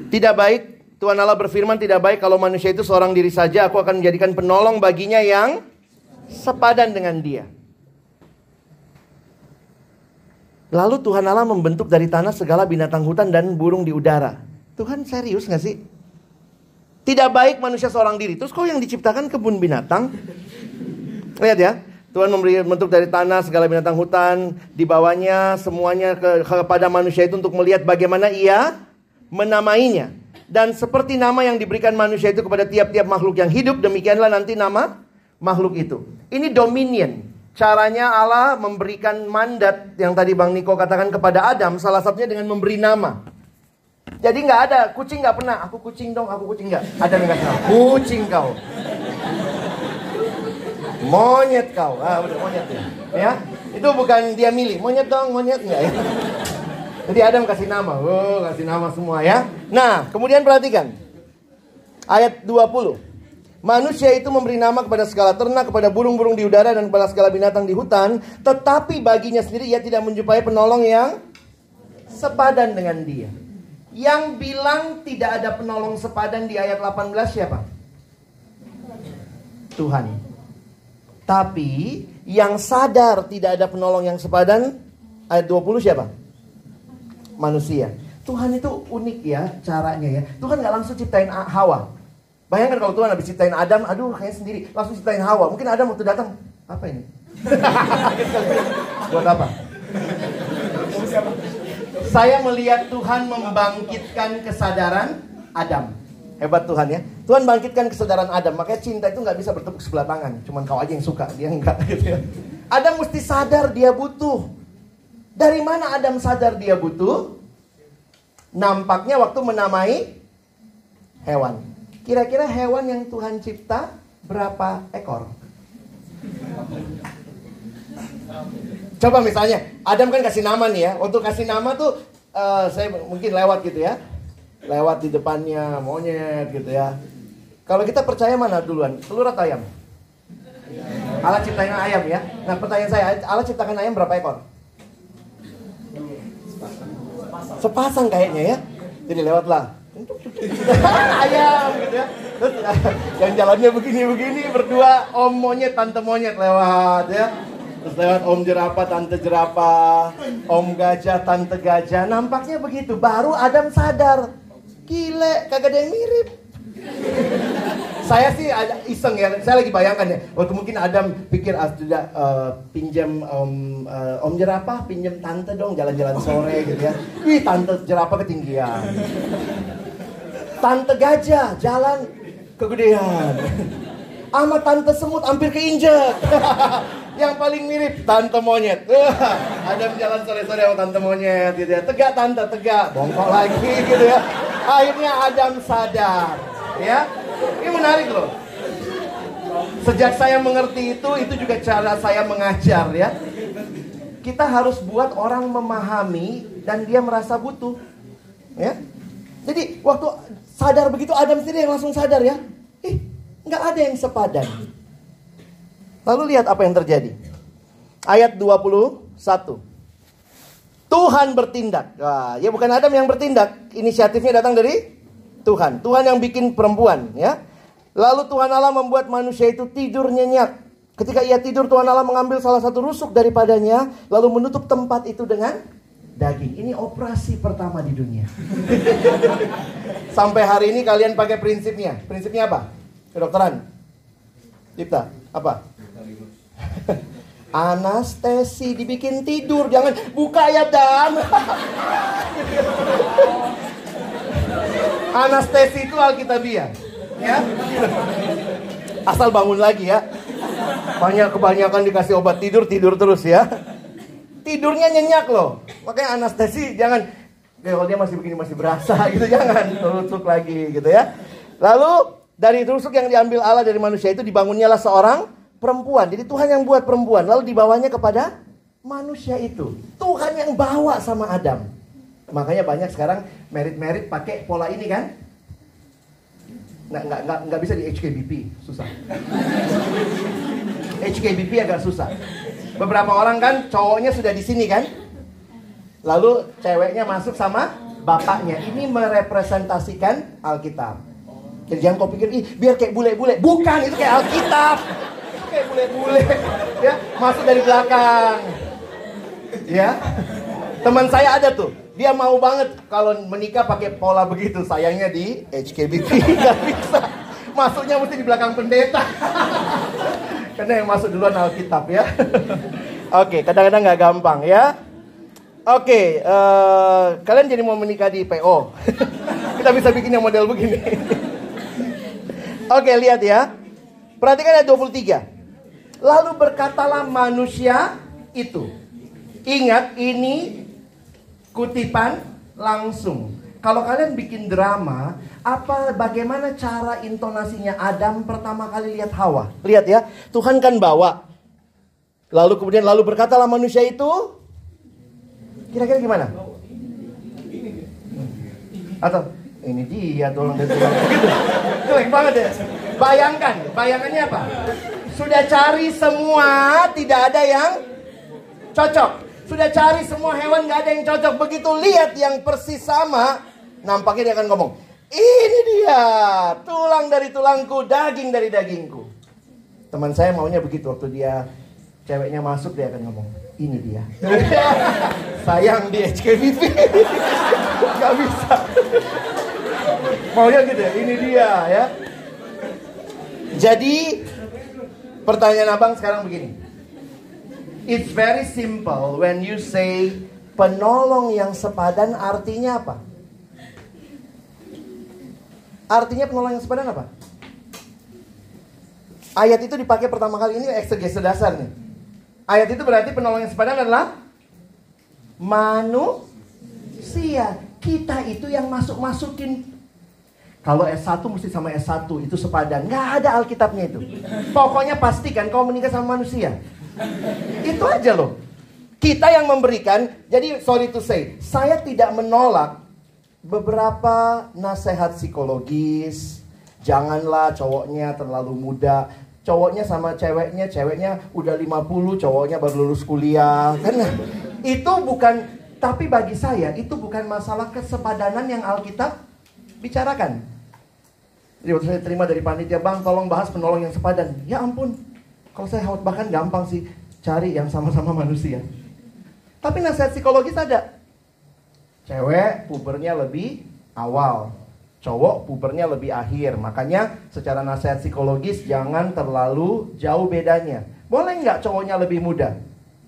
Tidak baik, Tuhan Allah berfirman tidak baik kalau manusia itu seorang diri saja, aku akan menjadikan penolong baginya yang sepadan dengan dia. Lalu Tuhan Allah membentuk dari tanah segala binatang hutan dan burung di udara. Tuhan serius gak sih? Tidak baik manusia seorang diri. Terus kau yang diciptakan kebun binatang? Lihat ya. Tuhan memberi bentuk dari tanah segala binatang hutan. Di bawahnya semuanya ke, kepada manusia itu untuk melihat bagaimana ia menamainya. Dan seperti nama yang diberikan manusia itu kepada tiap-tiap makhluk yang hidup. Demikianlah nanti nama makhluk itu. Ini dominion. Caranya Allah memberikan mandat yang tadi Bang Niko katakan kepada Adam, salah satunya dengan memberi nama. Jadi nggak ada kucing nggak pernah. Aku kucing dong, aku kucing nggak. Ada nggak nama. Kucing kau. Monyet kau. Ah, udah monyet ya. ya. Itu bukan dia milih. Monyet dong, monyet nggak ya. Jadi Adam kasih nama. Oh, kasih nama semua ya. Nah, kemudian perhatikan. Ayat 20. Manusia itu memberi nama kepada segala ternak, kepada burung-burung di udara dan kepada segala binatang di hutan, tetapi baginya sendiri ia tidak menjumpai penolong yang sepadan dengan dia. Yang bilang tidak ada penolong sepadan di ayat 18 siapa? Tuhan. Tapi yang sadar tidak ada penolong yang sepadan ayat 20 siapa? Manusia. Tuhan itu unik ya caranya ya. Tuhan nggak langsung ciptain Hawa. Bayangkan kalau Tuhan habis ciptain Adam, aduh kayak sendiri, langsung ciptain Hawa. Mungkin Adam waktu datang, apa ini? Buat apa? Saya melihat Tuhan membangkitkan kesadaran Adam. Hebat Tuhan ya. Tuhan bangkitkan kesadaran Adam. Makanya cinta itu nggak bisa bertepuk sebelah tangan. Cuman kau aja yang suka, dia enggak gitu ya. Adam mesti sadar dia butuh. Dari mana Adam sadar dia butuh? Nampaknya waktu menamai hewan. Kira-kira hewan yang Tuhan cipta berapa ekor? Coba misalnya, Adam kan kasih nama nih ya. Untuk kasih nama tuh uh, saya mungkin lewat gitu ya. Lewat di depannya monyet gitu ya. Kalau kita percaya mana duluan? Telur atau ayam? Allah ciptain ayam ya. Nah pertanyaan saya, Allah ciptakan ayam berapa ekor? Sepasang kayaknya ya. Jadi lewatlah ayam gitu ya. Terus yang jalannya begini-begini berdua om monyet tante monyet lewat ya. Terus lewat om jerapah tante jerapah, om gajah tante gajah. Nampaknya begitu. Baru Adam sadar. Gile, kagak ada yang mirip. saya sih ada iseng ya, saya lagi bayangkan ya. Waktu mungkin Adam pikir ah sudah uh, pinjam om uh, om jerapah, pinjam tante dong jalan-jalan sore gitu ya. Ih tante jerapah ketinggian. Tante gajah jalan kegedean. Ama tante semut hampir keinjek. Yang paling mirip tante monyet. Ada jalan sore-sore sama tante monyet gitu ya. Tegak tante, tegak. Bongkok lagi gitu ya. Akhirnya Adam sadar. Ya. Ini menarik loh. Sejak saya mengerti itu, itu juga cara saya mengajar ya. Kita harus buat orang memahami dan dia merasa butuh. Ya. Jadi waktu sadar begitu Adam sendiri yang langsung sadar ya. Ih, nggak ada yang sepadan. Lalu lihat apa yang terjadi. Ayat 21. Tuhan bertindak. Wah, ya bukan Adam yang bertindak. Inisiatifnya datang dari Tuhan. Tuhan yang bikin perempuan, ya. Lalu Tuhan Allah membuat manusia itu tidur nyenyak. Ketika ia tidur, Tuhan Allah mengambil salah satu rusuk daripadanya, lalu menutup tempat itu dengan daging. Ini operasi pertama di dunia. Sampai hari ini kalian pakai prinsipnya. Prinsipnya apa? Kedokteran. Cipta, apa? Anestesi dibikin tidur, jangan buka ya dan. Anestesi itu alkitabiah, ya. Asal bangun lagi ya. Banyak kebanyakan dikasih obat tidur, tidur terus ya. Tidurnya nyenyak loh. Makanya anestesi jangan kalau dia masih begini masih berasa gitu jangan tusuk lagi gitu ya. Lalu dari tusuk yang diambil Allah dari manusia itu dibangunnyalah seorang perempuan. Jadi Tuhan yang buat perempuan lalu dibawanya kepada manusia itu. Tuhan yang bawa sama Adam. Makanya banyak sekarang merit-merit pakai pola ini kan? Nggak, nggak, nggak, nggak bisa di HKBP, susah. HKBP agak susah. Beberapa orang kan cowoknya sudah di sini kan? Lalu ceweknya masuk sama bapaknya. Ini merepresentasikan Alkitab. Jadi jangan kau pikir, ih biar kayak bule-bule. Bukan, itu kayak Alkitab. kayak bule-bule. Ya, masuk dari belakang. Ya. Teman saya ada tuh dia mau banget kalau menikah pakai pola begitu. Sayangnya di HKBP nggak bisa. Masuknya mesti di belakang pendeta. Karena yang masuk duluan Alkitab ya. Oke, kadang-kadang nggak gampang ya. Oke, uh, kalian jadi mau menikah di PO. Kita bisa bikin yang model begini. Oke, lihat ya. Perhatikan ayat 23. Lalu berkatalah manusia itu. Ingat ini kutipan langsung. Kalau kalian bikin drama, apa bagaimana cara intonasinya Adam pertama kali lihat Hawa? Lihat ya, Tuhan kan bawa. Lalu kemudian lalu berkatalah manusia itu kira-kira gimana? Atau ini dia tolong gitu. Jelek banget ya. Bayangkan, bayangannya apa? Sudah cari semua, tidak ada yang cocok. Sudah cari semua hewan gak ada yang cocok. Begitu lihat yang persis sama, nampaknya dia akan ngomong, ini dia, tulang dari tulangku, daging dari dagingku. Teman saya maunya begitu waktu dia ceweknya masuk dia akan ngomong, ini dia. Sayang di HKBP. Gak bisa. Maunya gitu ya, ini dia ya. Jadi pertanyaan abang sekarang begini. It's very simple when you say penolong yang sepadan artinya apa? Artinya penolong yang sepadan apa? Ayat itu dipakai pertama kali ini eksegese dasar nih. Ayat itu berarti penolong yang sepadan adalah manusia. Kita itu yang masuk-masukin kalau S1 mesti sama S1 itu sepadan. Nggak ada Alkitabnya itu. Pokoknya pastikan kau menikah sama manusia. Itu aja loh. Kita yang memberikan, jadi sorry to say, saya tidak menolak beberapa nasihat psikologis. Janganlah cowoknya terlalu muda. Cowoknya sama ceweknya, ceweknya udah 50, cowoknya baru lulus kuliah. Kan itu bukan, tapi bagi saya itu bukan masalah kesepadanan yang Alkitab bicarakan. Jadi waktu saya terima dari panitia, bang tolong bahas penolong yang sepadan. Ya ampun, kalau saya bahkan gampang sih cari yang sama-sama manusia. Tapi nasihat psikologis ada. Cewek pubernya lebih awal, cowok pubernya lebih akhir. Makanya secara nasihat psikologis jangan terlalu jauh bedanya. Boleh nggak cowoknya lebih muda?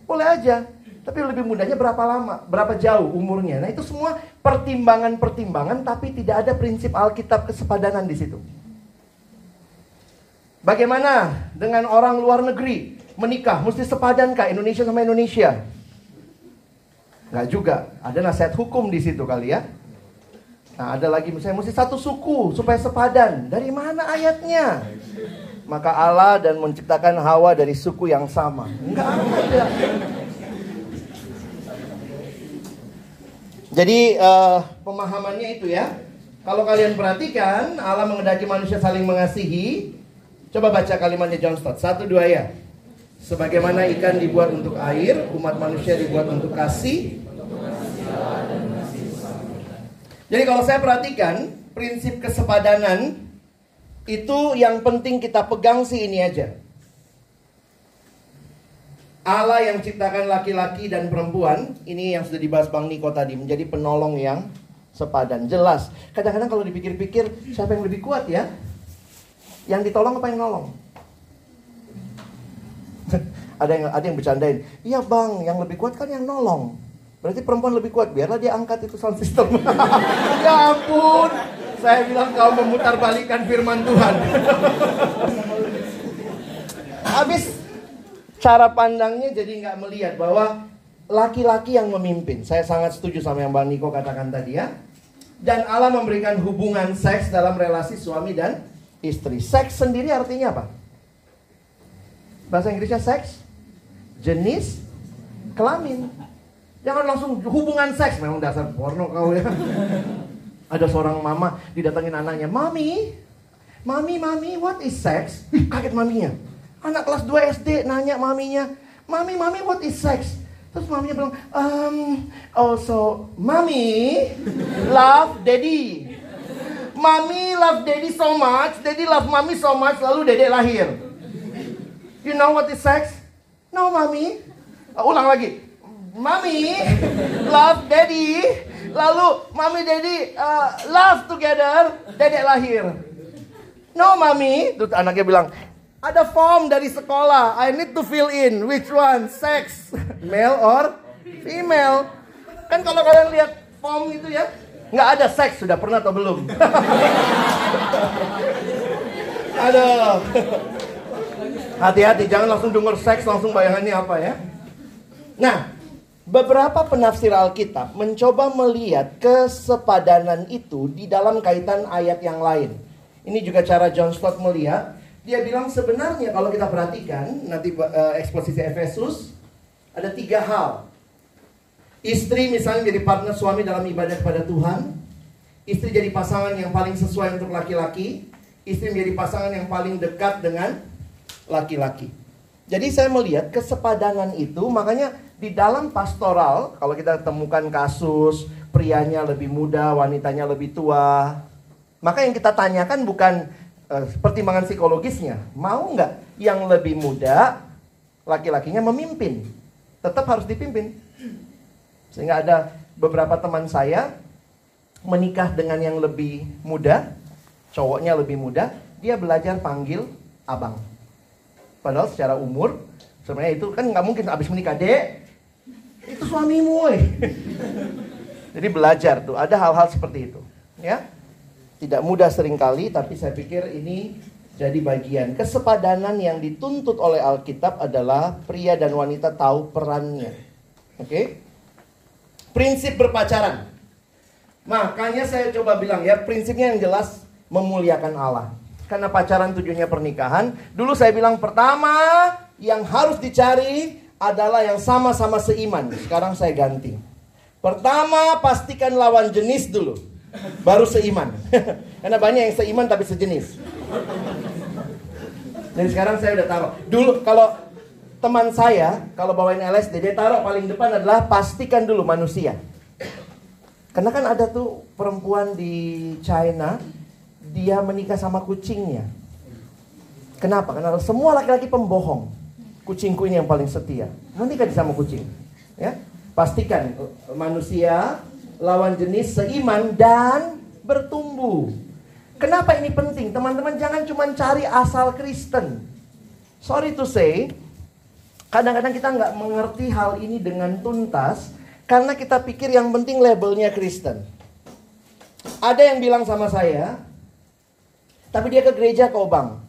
Boleh aja. Tapi lebih mudanya berapa lama? Berapa jauh umurnya? Nah itu semua pertimbangan-pertimbangan tapi tidak ada prinsip Alkitab kesepadanan di situ. Bagaimana dengan orang luar negeri menikah? Mesti sepadankah Indonesia sama Indonesia? Enggak juga. Ada nasihat hukum di situ kali ya. Nah, ada lagi misalnya mesti satu suku supaya sepadan. Dari mana ayatnya? Maka Allah dan menciptakan Hawa dari suku yang sama. Enggak ada. Jadi uh, pemahamannya itu ya. Kalau kalian perhatikan, Allah mengendaki manusia saling mengasihi, Coba baca kalimatnya John Stott. Satu dua ya. Sebagaimana ikan dibuat untuk air, umat manusia dibuat untuk kasih. Jadi kalau saya perhatikan, prinsip kesepadanan itu yang penting kita pegang sih ini aja. Allah yang ciptakan laki-laki dan perempuan, ini yang sudah dibahas Bang Niko tadi, menjadi penolong yang sepadan. Jelas. Kadang-kadang kalau dipikir-pikir, siapa yang lebih kuat ya? Yang ditolong apa yang nolong? ada yang ada yang bercandain. Iya bang, yang lebih kuat kan yang nolong. Berarti perempuan lebih kuat. Biarlah dia angkat itu sound system. ya ampun. Saya bilang kau memutar balikan firman Tuhan. Habis cara pandangnya jadi nggak melihat bahwa laki-laki yang memimpin. Saya sangat setuju sama yang Bang Niko katakan tadi ya. Dan Allah memberikan hubungan seks dalam relasi suami dan istri. Seks sendiri artinya apa? Bahasa Inggrisnya seks, jenis, kelamin. Jangan langsung hubungan seks, memang dasar porno kau ya. Ada seorang mama didatangin anaknya, Mami, Mami, Mami, what is sex? kaget maminya. Anak kelas 2 SD nanya maminya, Mami, Mami, what is sex? Terus maminya bilang, um, also, Mami, love daddy. Mami love daddy so much, daddy love mami so much, lalu dedek lahir. You know what is sex? No, mami. Uh, ulang lagi. Mami love daddy, lalu mami daddy uh, love together, dedek lahir. No, mami. Terus anaknya bilang, ada form dari sekolah. I need to fill in which one sex, male or female. Kan kalau kalian lihat form itu ya, nggak ada seks sudah pernah atau belum? Aduh. Hati-hati, jangan langsung dengar seks langsung bayangannya apa ya. Nah, beberapa penafsir Alkitab mencoba melihat kesepadanan itu di dalam kaitan ayat yang lain. Ini juga cara John Stott melihat dia bilang sebenarnya kalau kita perhatikan nanti uh, eksposisi Efesus ada tiga hal. Istri misalnya jadi partner suami dalam ibadah kepada Tuhan. Istri jadi pasangan yang paling sesuai untuk laki-laki. Istri menjadi pasangan yang paling dekat dengan laki-laki. Jadi saya melihat kesepadanan itu makanya di dalam pastoral kalau kita temukan kasus prianya lebih muda, wanitanya lebih tua. Maka yang kita tanyakan bukan uh, pertimbangan psikologisnya. Mau nggak yang lebih muda laki-lakinya memimpin? Tetap harus dipimpin. Sehingga ada beberapa teman saya menikah dengan yang lebih muda, cowoknya lebih muda, dia belajar panggil abang. Padahal secara umur, sebenarnya itu kan nggak mungkin habis menikah, dek, itu suamimu, woy. Jadi belajar tuh, ada hal-hal seperti itu, ya. Tidak mudah sering kali, tapi saya pikir ini jadi bagian kesepadanan yang dituntut oleh Alkitab adalah pria dan wanita tahu perannya. Oke? Okay? Prinsip berpacaran. Makanya saya coba bilang ya, prinsipnya yang jelas memuliakan Allah. Karena pacaran tujuannya pernikahan. Dulu saya bilang pertama yang harus dicari adalah yang sama-sama seiman. Sekarang saya ganti. Pertama pastikan lawan jenis dulu baru seiman. Karena banyak yang seiman tapi sejenis. Dan sekarang saya udah taruh. Dulu kalau teman saya kalau bawain LSD dia taruh paling depan adalah pastikan dulu manusia. Karena kan ada tuh perempuan di China dia menikah sama kucingnya. Kenapa? Karena semua laki-laki pembohong. Kucingku ini yang paling setia. Menikah sama kucing. Ya, pastikan manusia lawan jenis seiman dan bertumbuh. Kenapa ini penting? Teman-teman jangan cuma cari asal Kristen. Sorry to say, kadang-kadang kita nggak mengerti hal ini dengan tuntas karena kita pikir yang penting labelnya Kristen. Ada yang bilang sama saya, tapi dia ke gereja kok bang.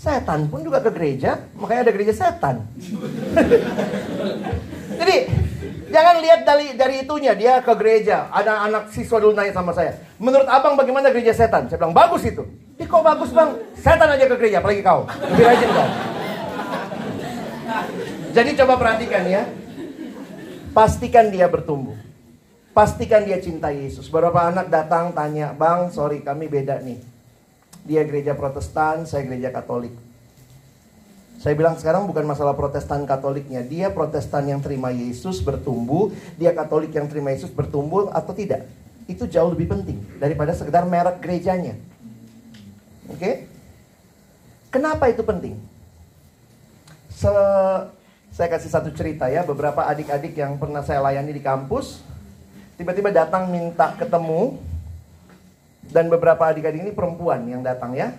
Setan pun juga ke gereja, makanya ada gereja setan. Jadi Jangan lihat dari dari itunya dia ke gereja. Ada anak siswa dulu nanya sama saya. Menurut abang bagaimana gereja setan? Saya bilang bagus itu. Ih kok bagus bang? Setan aja ke gereja, apalagi kau. Lebih rajin kau. Jadi coba perhatikan ya. Pastikan dia bertumbuh. Pastikan dia cinta Yesus. Beberapa anak datang tanya, bang sorry kami beda nih. Dia gereja protestan, saya gereja katolik. Saya bilang sekarang bukan masalah protestan katoliknya. Dia protestan yang terima Yesus bertumbuh. Dia katolik yang terima Yesus bertumbuh atau tidak. Itu jauh lebih penting daripada sekedar merek gerejanya. Oke? Okay? Kenapa itu penting? Se Saya kasih satu cerita ya, beberapa adik-adik yang pernah saya layani di kampus, tiba-tiba datang minta ketemu, dan beberapa adik-adik ini perempuan yang datang ya.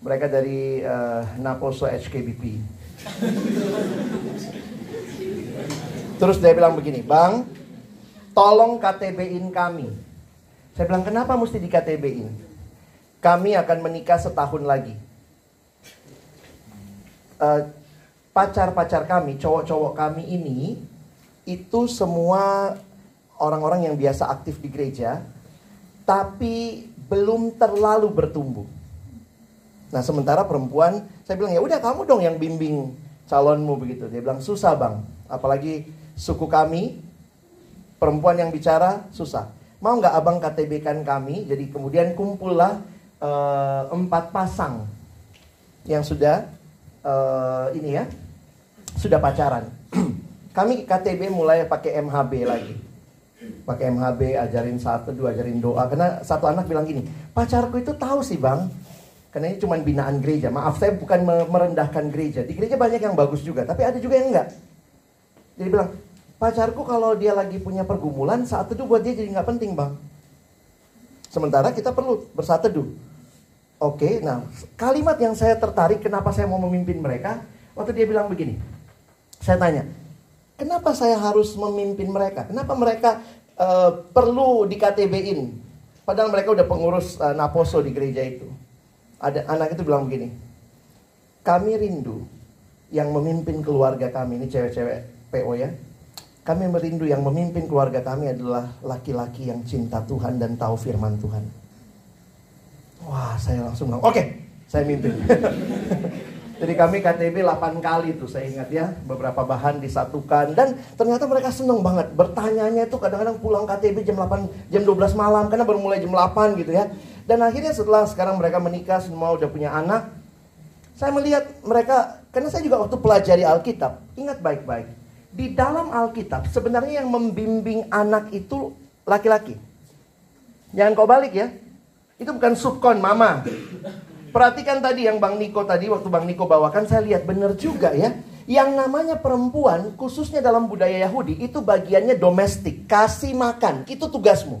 Mereka dari uh, Naposo HKBP. Terus dia bilang begini, Bang, tolong KTB-in kami. Saya bilang, kenapa mesti di KTB-in? Kami akan menikah setahun lagi. Uh, pacar-pacar kami, cowok-cowok kami ini, itu semua orang-orang yang biasa aktif di gereja, tapi belum terlalu bertumbuh. Nah sementara perempuan, saya bilang ya udah kamu dong yang bimbing calonmu begitu. Dia bilang susah bang, apalagi suku kami, perempuan yang bicara susah. Mau nggak abang KTB kan kami? Jadi kemudian kumpullah uh, empat pasang yang sudah uh, ini ya, sudah pacaran. kami KTB mulai pakai MHB lagi. Pakai MHB, ajarin satu, dua, ajarin doa. Karena satu anak bilang gini, pacarku itu tahu sih bang, karena ini cuma binaan gereja. Maaf saya bukan merendahkan gereja. Di gereja banyak yang bagus juga, tapi ada juga yang enggak. Jadi bilang, Pacarku kalau dia lagi punya pergumulan, saat teduh buat dia jadi nggak penting bang. Sementara kita perlu bersaat teduh. Oke, nah kalimat yang saya tertarik kenapa saya mau memimpin mereka, waktu dia bilang begini. Saya tanya, kenapa saya harus memimpin mereka? Kenapa mereka uh, perlu di KTB-in? Padahal mereka udah pengurus uh, Naposo di gereja itu. Ada anak itu bilang begini, kami rindu yang memimpin keluarga kami, ini cewek-cewek PO ya, kami merindu yang memimpin keluarga kami adalah laki-laki yang cinta Tuhan dan tahu firman Tuhan. Wah, saya langsung bilang, oke, okay, saya mimpin. Jadi kami KTB 8 kali tuh saya ingat ya, beberapa bahan disatukan dan ternyata mereka seneng banget. Bertanyanya itu kadang-kadang pulang KTB jam 8, jam 12 malam karena baru mulai jam 8 gitu ya. Dan akhirnya setelah sekarang mereka menikah, semua udah punya anak, saya melihat mereka, karena saya juga waktu pelajari Alkitab, ingat baik-baik di dalam Alkitab sebenarnya yang membimbing anak itu laki-laki. Jangan kau balik ya. Itu bukan subkon mama. Perhatikan tadi yang Bang Niko tadi waktu Bang Niko bawakan saya lihat benar juga ya. Yang namanya perempuan khususnya dalam budaya Yahudi itu bagiannya domestik, kasih makan, itu tugasmu.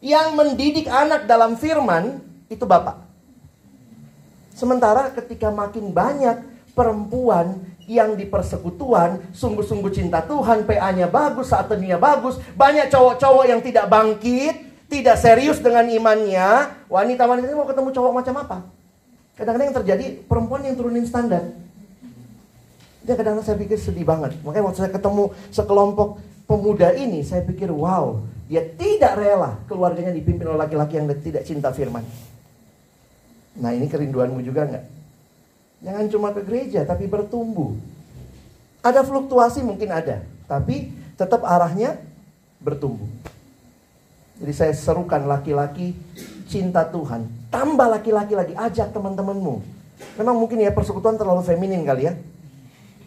Yang mendidik anak dalam firman itu bapak. Sementara ketika makin banyak perempuan yang di persekutuan sungguh-sungguh cinta Tuhan, PA-nya bagus, saatnya bagus, banyak cowok-cowok yang tidak bangkit, tidak serius dengan imannya, wanita-wanita ini mau ketemu cowok macam apa? Kadang-kadang yang terjadi perempuan yang turunin standar. Dia kadang-kadang saya pikir sedih banget. Makanya waktu saya ketemu sekelompok pemuda ini, saya pikir wow, dia tidak rela keluarganya dipimpin oleh laki-laki yang tidak cinta firman. Nah ini kerinduanmu juga nggak? Jangan cuma ke gereja, tapi bertumbuh. Ada fluktuasi mungkin ada, tapi tetap arahnya bertumbuh. Jadi saya serukan laki-laki cinta Tuhan. Tambah laki-laki lagi, ajak teman-temanmu. Memang mungkin ya persekutuan terlalu feminin kali ya.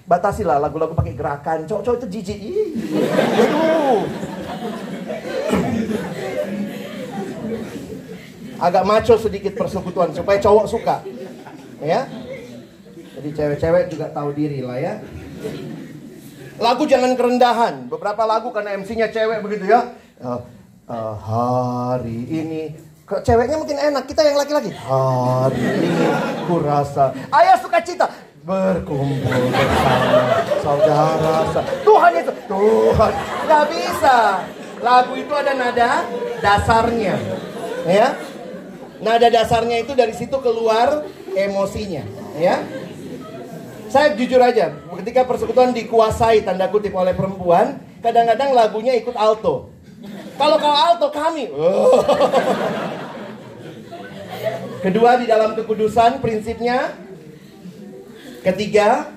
Batasilah lagu-lagu pakai gerakan. Cowok-cowok itu jijik. Aduh. Agak maco sedikit persekutuan supaya cowok suka. Ya, jadi cewek-cewek juga tahu diri lah ya. Lagu jangan kerendahan. Beberapa lagu karena MC-nya cewek begitu ya. Uh, hari ini ceweknya mungkin enak, kita yang laki-laki. Hari ini kurasa ayah suka cita berkumpul bersama saudara. Tuhan itu, Tuhan nggak bisa. Lagu itu ada nada dasarnya, ya. Nada dasarnya itu dari situ keluar emosinya, ya. Saya jujur aja, ketika persekutuan dikuasai tanda kutip oleh perempuan, kadang-kadang lagunya ikut alto. Kalau kau alto kami. Kedua di dalam kekudusan prinsipnya. Ketiga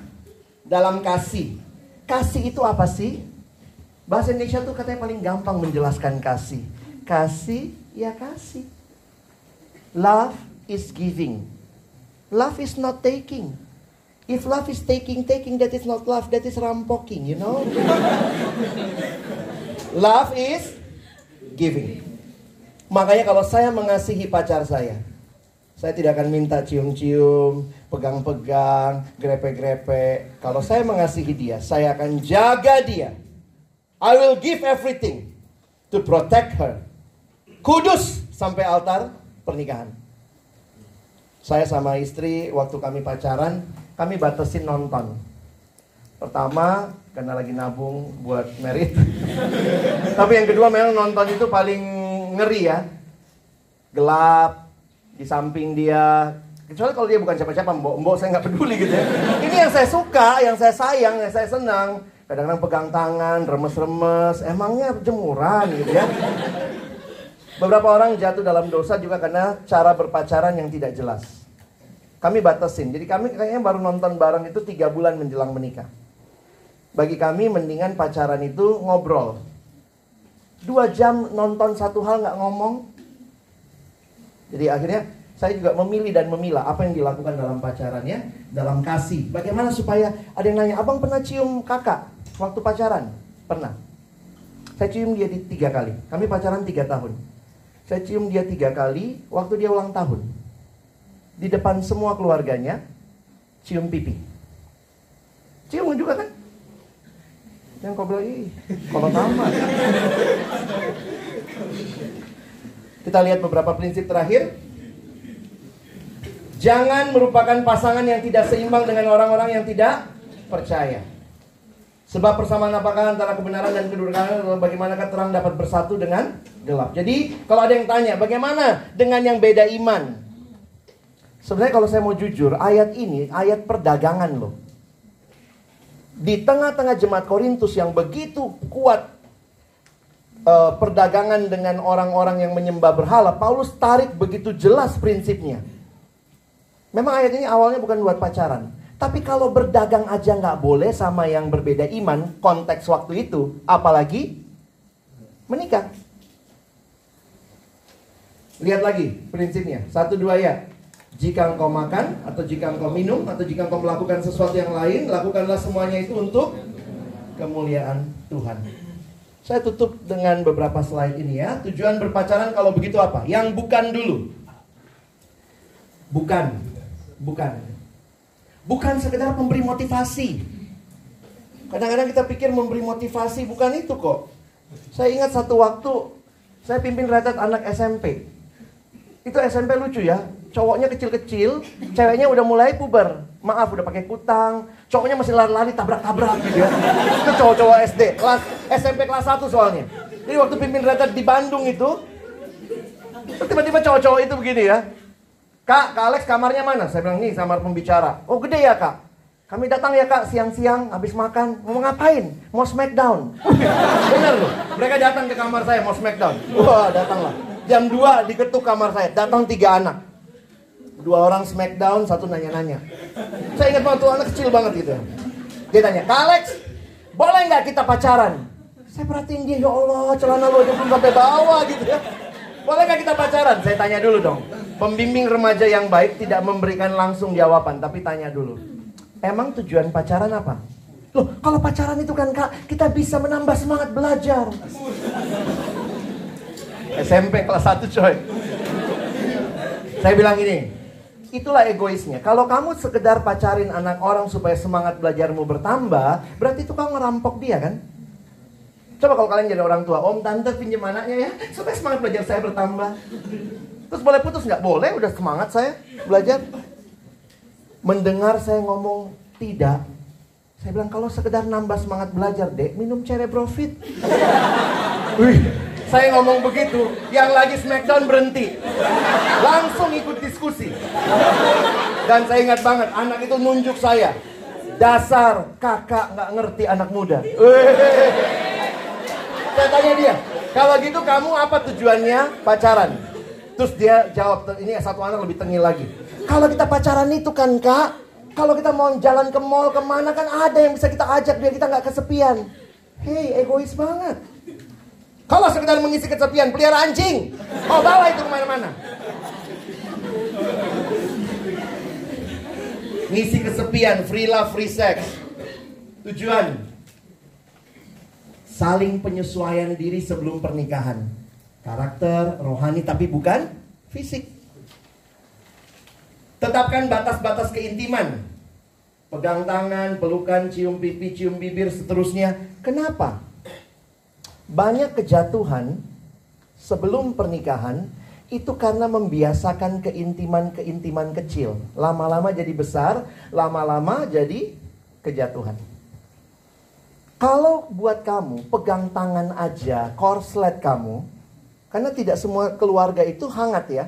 dalam kasih. Kasih itu apa sih? Bahasa Indonesia tuh katanya paling gampang menjelaskan kasih. Kasih ya kasih. Love is giving. Love is not taking. If love is taking, taking, that is not love, that is rampoking, you know? love is giving. Makanya kalau saya mengasihi pacar saya, Saya tidak akan minta cium-cium, pegang-pegang, grepe-grepe. Kalau saya mengasihi dia, saya akan jaga dia. I will give everything to protect her. Kudus sampai altar pernikahan. Saya sama istri waktu kami pacaran, kami batasin nonton. Pertama, karena lagi nabung buat merit. Tapi yang kedua memang nonton itu paling ngeri ya. Gelap, di samping dia. Kecuali kalau dia bukan siapa-siapa, mbok, mbok saya nggak peduli gitu ya. Ini yang saya suka, yang saya sayang, yang saya senang. Kadang-kadang pegang tangan, remes-remes. Emangnya jemuran gitu ya. Beberapa orang jatuh dalam dosa juga karena cara berpacaran yang tidak jelas. Kami batasin. Jadi kami kayaknya baru nonton bareng itu tiga bulan menjelang menikah. Bagi kami mendingan pacaran itu ngobrol. Dua jam nonton satu hal nggak ngomong. Jadi akhirnya saya juga memilih dan memilah apa yang dilakukan dalam pacarannya, dalam kasih. Bagaimana supaya ada yang nanya, abang pernah cium kakak waktu pacaran? Pernah. Saya cium dia di tiga kali. Kami pacaran tiga tahun. Saya cium dia tiga kali waktu dia ulang tahun. Di depan semua keluarganya, cium pipi. Cium juga kan? Yang kau bilang, ih, kalau tamat. Kita lihat beberapa prinsip terakhir. Jangan merupakan pasangan yang tidak seimbang dengan orang-orang yang tidak percaya. Sebab persamaan apakah antara kebenaran dan kedurhakaan adalah bagaimanakah terang dapat bersatu dengan gelap. Jadi kalau ada yang tanya bagaimana dengan yang beda iman? Sebenarnya kalau saya mau jujur, ayat ini ayat perdagangan loh. Di tengah-tengah jemaat Korintus yang begitu kuat uh, perdagangan dengan orang-orang yang menyembah berhala, Paulus tarik begitu jelas prinsipnya. Memang ayat ini awalnya bukan buat pacaran. Tapi kalau berdagang aja nggak boleh sama yang berbeda iman, konteks waktu itu, apalagi menikah. Lihat lagi prinsipnya, satu dua ya. Jika engkau makan, atau jika engkau minum, atau jika engkau melakukan sesuatu yang lain, lakukanlah semuanya itu untuk kemuliaan Tuhan. Saya tutup dengan beberapa slide ini ya. Tujuan berpacaran kalau begitu apa? Yang bukan dulu. Bukan. Bukan. Bukan sekedar memberi motivasi. Kadang-kadang kita pikir memberi motivasi bukan itu kok. Saya ingat satu waktu saya pimpin retret anak SMP. Itu SMP lucu ya. Cowoknya kecil-kecil, ceweknya udah mulai puber. Maaf udah pakai kutang, cowoknya masih lari-lari tabrak-tabrak gitu ya. Itu cowok-cowok SD, kelas SMP kelas 1 soalnya. Jadi waktu pimpin retret di Bandung itu, tiba-tiba cowok-cowok itu begini ya. Kak, Kak Alex kamarnya mana? Saya bilang, nih kamar pembicara. Oh gede ya kak? Kami datang ya kak siang-siang habis makan. Mau ngapain? Mau smackdown. Bener loh. Mereka datang ke kamar saya mau smackdown. Wah datanglah. Jam 2 diketuk kamar saya. Datang tiga anak. Dua orang smackdown, satu nanya-nanya. Saya ingat waktu anak kecil banget gitu. Dia tanya, Kak boleh nggak kita pacaran? Saya perhatiin dia, ya Allah, celana lo belum sampai bawah gitu ya. Boleh nggak kita pacaran? Saya tanya dulu dong. Pembimbing remaja yang baik tidak memberikan langsung jawaban, tapi tanya dulu. Emang tujuan pacaran apa? Loh, kalau pacaran itu kan kak, kita bisa menambah semangat belajar. SMP kelas 1 coy. Saya bilang ini, itulah egoisnya. Kalau kamu sekedar pacarin anak orang supaya semangat belajarmu bertambah, berarti itu kamu ngerampok dia kan? Coba kalau kalian jadi orang tua, om tante pinjam anaknya ya, supaya semangat belajar saya bertambah. Terus boleh putus nggak? Boleh, udah semangat saya belajar. Mendengar saya ngomong tidak, saya bilang kalau sekedar nambah semangat belajar dek, minum cerebrofit. Wih, saya ngomong begitu, yang lagi smackdown berhenti. Langsung ikut diskusi. Dan saya ingat banget, anak itu nunjuk saya. Dasar kakak nggak ngerti anak muda. Saya tanya dia, kalau gitu kamu apa tujuannya pacaran? Terus dia jawab, ini satu anak lebih tengil lagi. Kalau kita pacaran itu kan kak, kalau kita mau jalan ke mall ke mana kan ada yang bisa kita ajak biar kita nggak kesepian. Hei, egois banget. Kalau sekedar mengisi kesepian, pelihara anjing. Oh, bawa itu ke mana-mana. Ngisi kesepian, free love, free sex. Tujuan. Saling penyesuaian diri sebelum pernikahan. Karakter, rohani, tapi bukan fisik. Tetapkan batas-batas keintiman. Pegang tangan, pelukan, cium pipi, cium bibir, seterusnya. Kenapa? Banyak kejatuhan sebelum pernikahan itu karena membiasakan keintiman-keintiman kecil. Lama-lama jadi besar, lama-lama jadi kejatuhan. Kalau buat kamu pegang tangan aja, korslet kamu, karena tidak semua keluarga itu hangat ya.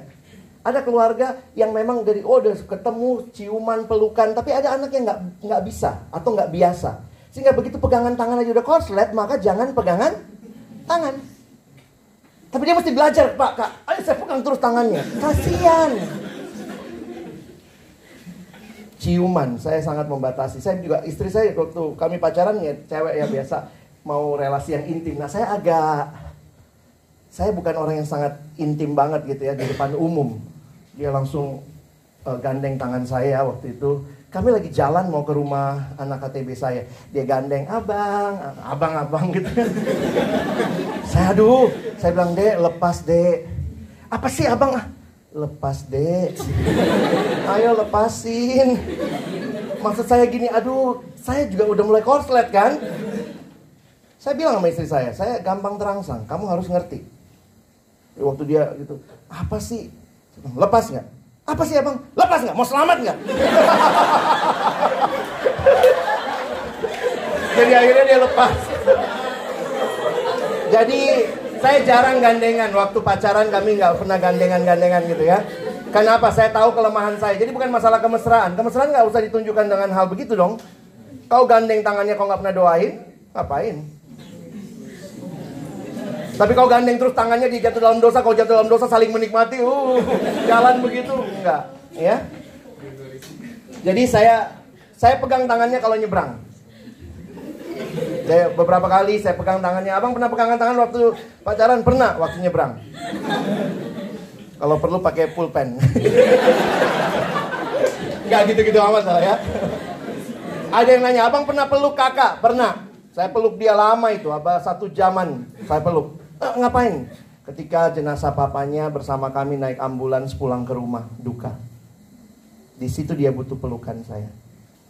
Ada keluarga yang memang dari oh udah ketemu ciuman pelukan, tapi ada anak yang nggak nggak bisa atau nggak biasa. Sehingga begitu pegangan tangan aja udah korslet, maka jangan pegangan tangan. Tapi dia mesti belajar, Pak, Kak. Ayo saya pegang terus tangannya. Kasihan. Ciuman, saya sangat membatasi. Saya juga istri saya waktu kami pacaran ya cewek ya biasa mau relasi yang intim. Nah, saya agak saya bukan orang yang sangat intim banget gitu ya di depan umum dia langsung uh, gandeng tangan saya waktu itu. Kami lagi jalan mau ke rumah anak KTB saya. Dia gandeng, abang, abang-abang gitu. saya aduh, saya bilang, dek lepas dek. Apa sih abang? Ah, lepas dek. Ayo lepasin. Maksud saya gini, aduh, saya juga udah mulai korslet kan. Saya bilang sama istri saya, saya gampang terangsang, kamu harus ngerti. Waktu dia gitu, apa sih Lepas nggak? Apa sih abang? Lepas nggak? Mau selamat nggak? Jadi akhirnya dia lepas. Jadi saya jarang gandengan. Waktu pacaran kami nggak pernah gandengan-gandengan gitu ya. Kenapa? Saya tahu kelemahan saya. Jadi bukan masalah kemesraan. Kemesraan nggak usah ditunjukkan dengan hal begitu dong. Kau gandeng tangannya kau nggak pernah doain, ngapain? Tapi kau gandeng terus tangannya dia jatuh dalam dosa, kau jatuh dalam dosa saling menikmati. Uh, jalan begitu enggak, ya. Jadi saya saya pegang tangannya kalau nyebrang. Saya beberapa kali saya pegang tangannya. Abang pernah pegangan tangan waktu pacaran? Pernah waktu nyebrang. Kalau perlu pakai pulpen. Gak gitu-gitu amat salah ya. Ada yang nanya, abang pernah peluk kakak? Pernah. Saya peluk dia lama itu, apa satu jaman saya peluk. Eh, ngapain? Ketika jenazah papanya bersama kami naik ambulans pulang ke rumah duka. Di situ dia butuh pelukan saya.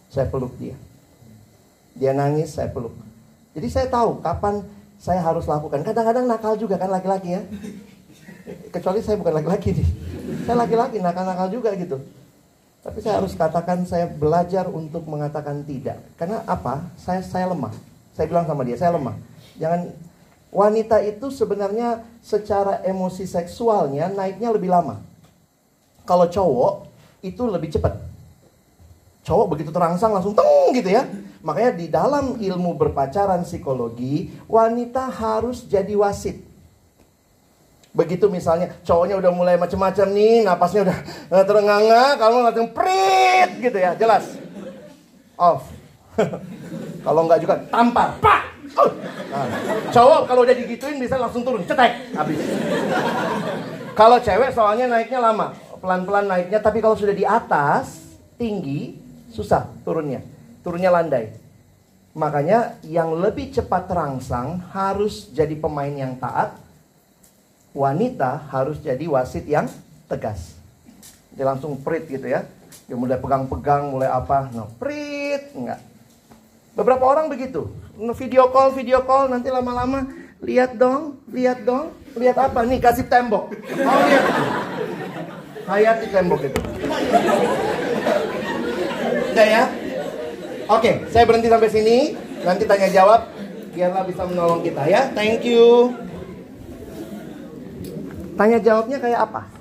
Saya peluk dia. Dia nangis, saya peluk. Jadi saya tahu kapan saya harus lakukan. Kadang-kadang nakal juga kan laki-laki ya. Kecuali saya bukan laki-laki nih. Saya laki-laki nakal-nakal juga gitu. Tapi saya harus katakan saya belajar untuk mengatakan tidak. Karena apa? Saya saya lemah. Saya bilang sama dia, saya lemah. Jangan wanita itu sebenarnya secara emosi seksualnya naiknya lebih lama. Kalau cowok itu lebih cepat. Cowok begitu terangsang langsung teng gitu ya. Makanya di dalam ilmu berpacaran psikologi, wanita harus jadi wasit. Begitu misalnya cowoknya udah mulai macam-macam nih, napasnya udah eh, terenganga, kamu langsung prit gitu ya, jelas. Off. Kalau enggak juga tampar, pak. Cowok kalau udah digituin bisa langsung turun, cetek, habis. kalau cewek soalnya naiknya lama, pelan-pelan naiknya, tapi kalau sudah di atas, tinggi, susah turunnya. Turunnya landai. Makanya yang lebih cepat terangsang harus jadi pemain yang taat. Wanita harus jadi wasit yang tegas. Dia langsung prit gitu ya. Dia mulai pegang-pegang, mulai apa. No, prit. Enggak. Beberapa orang begitu video call, video call, nanti lama-lama lihat dong, lihat dong, lihat apa nih kasih tembok. Mau lihat? Hayati tembok itu. Udah ya? Oke, saya berhenti sampai sini. Nanti tanya jawab, biarlah bisa menolong kita ya. Thank you. Tanya jawabnya kayak apa?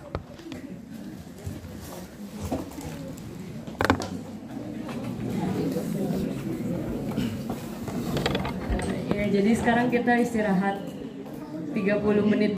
Jadi sekarang kita istirahat 30 menit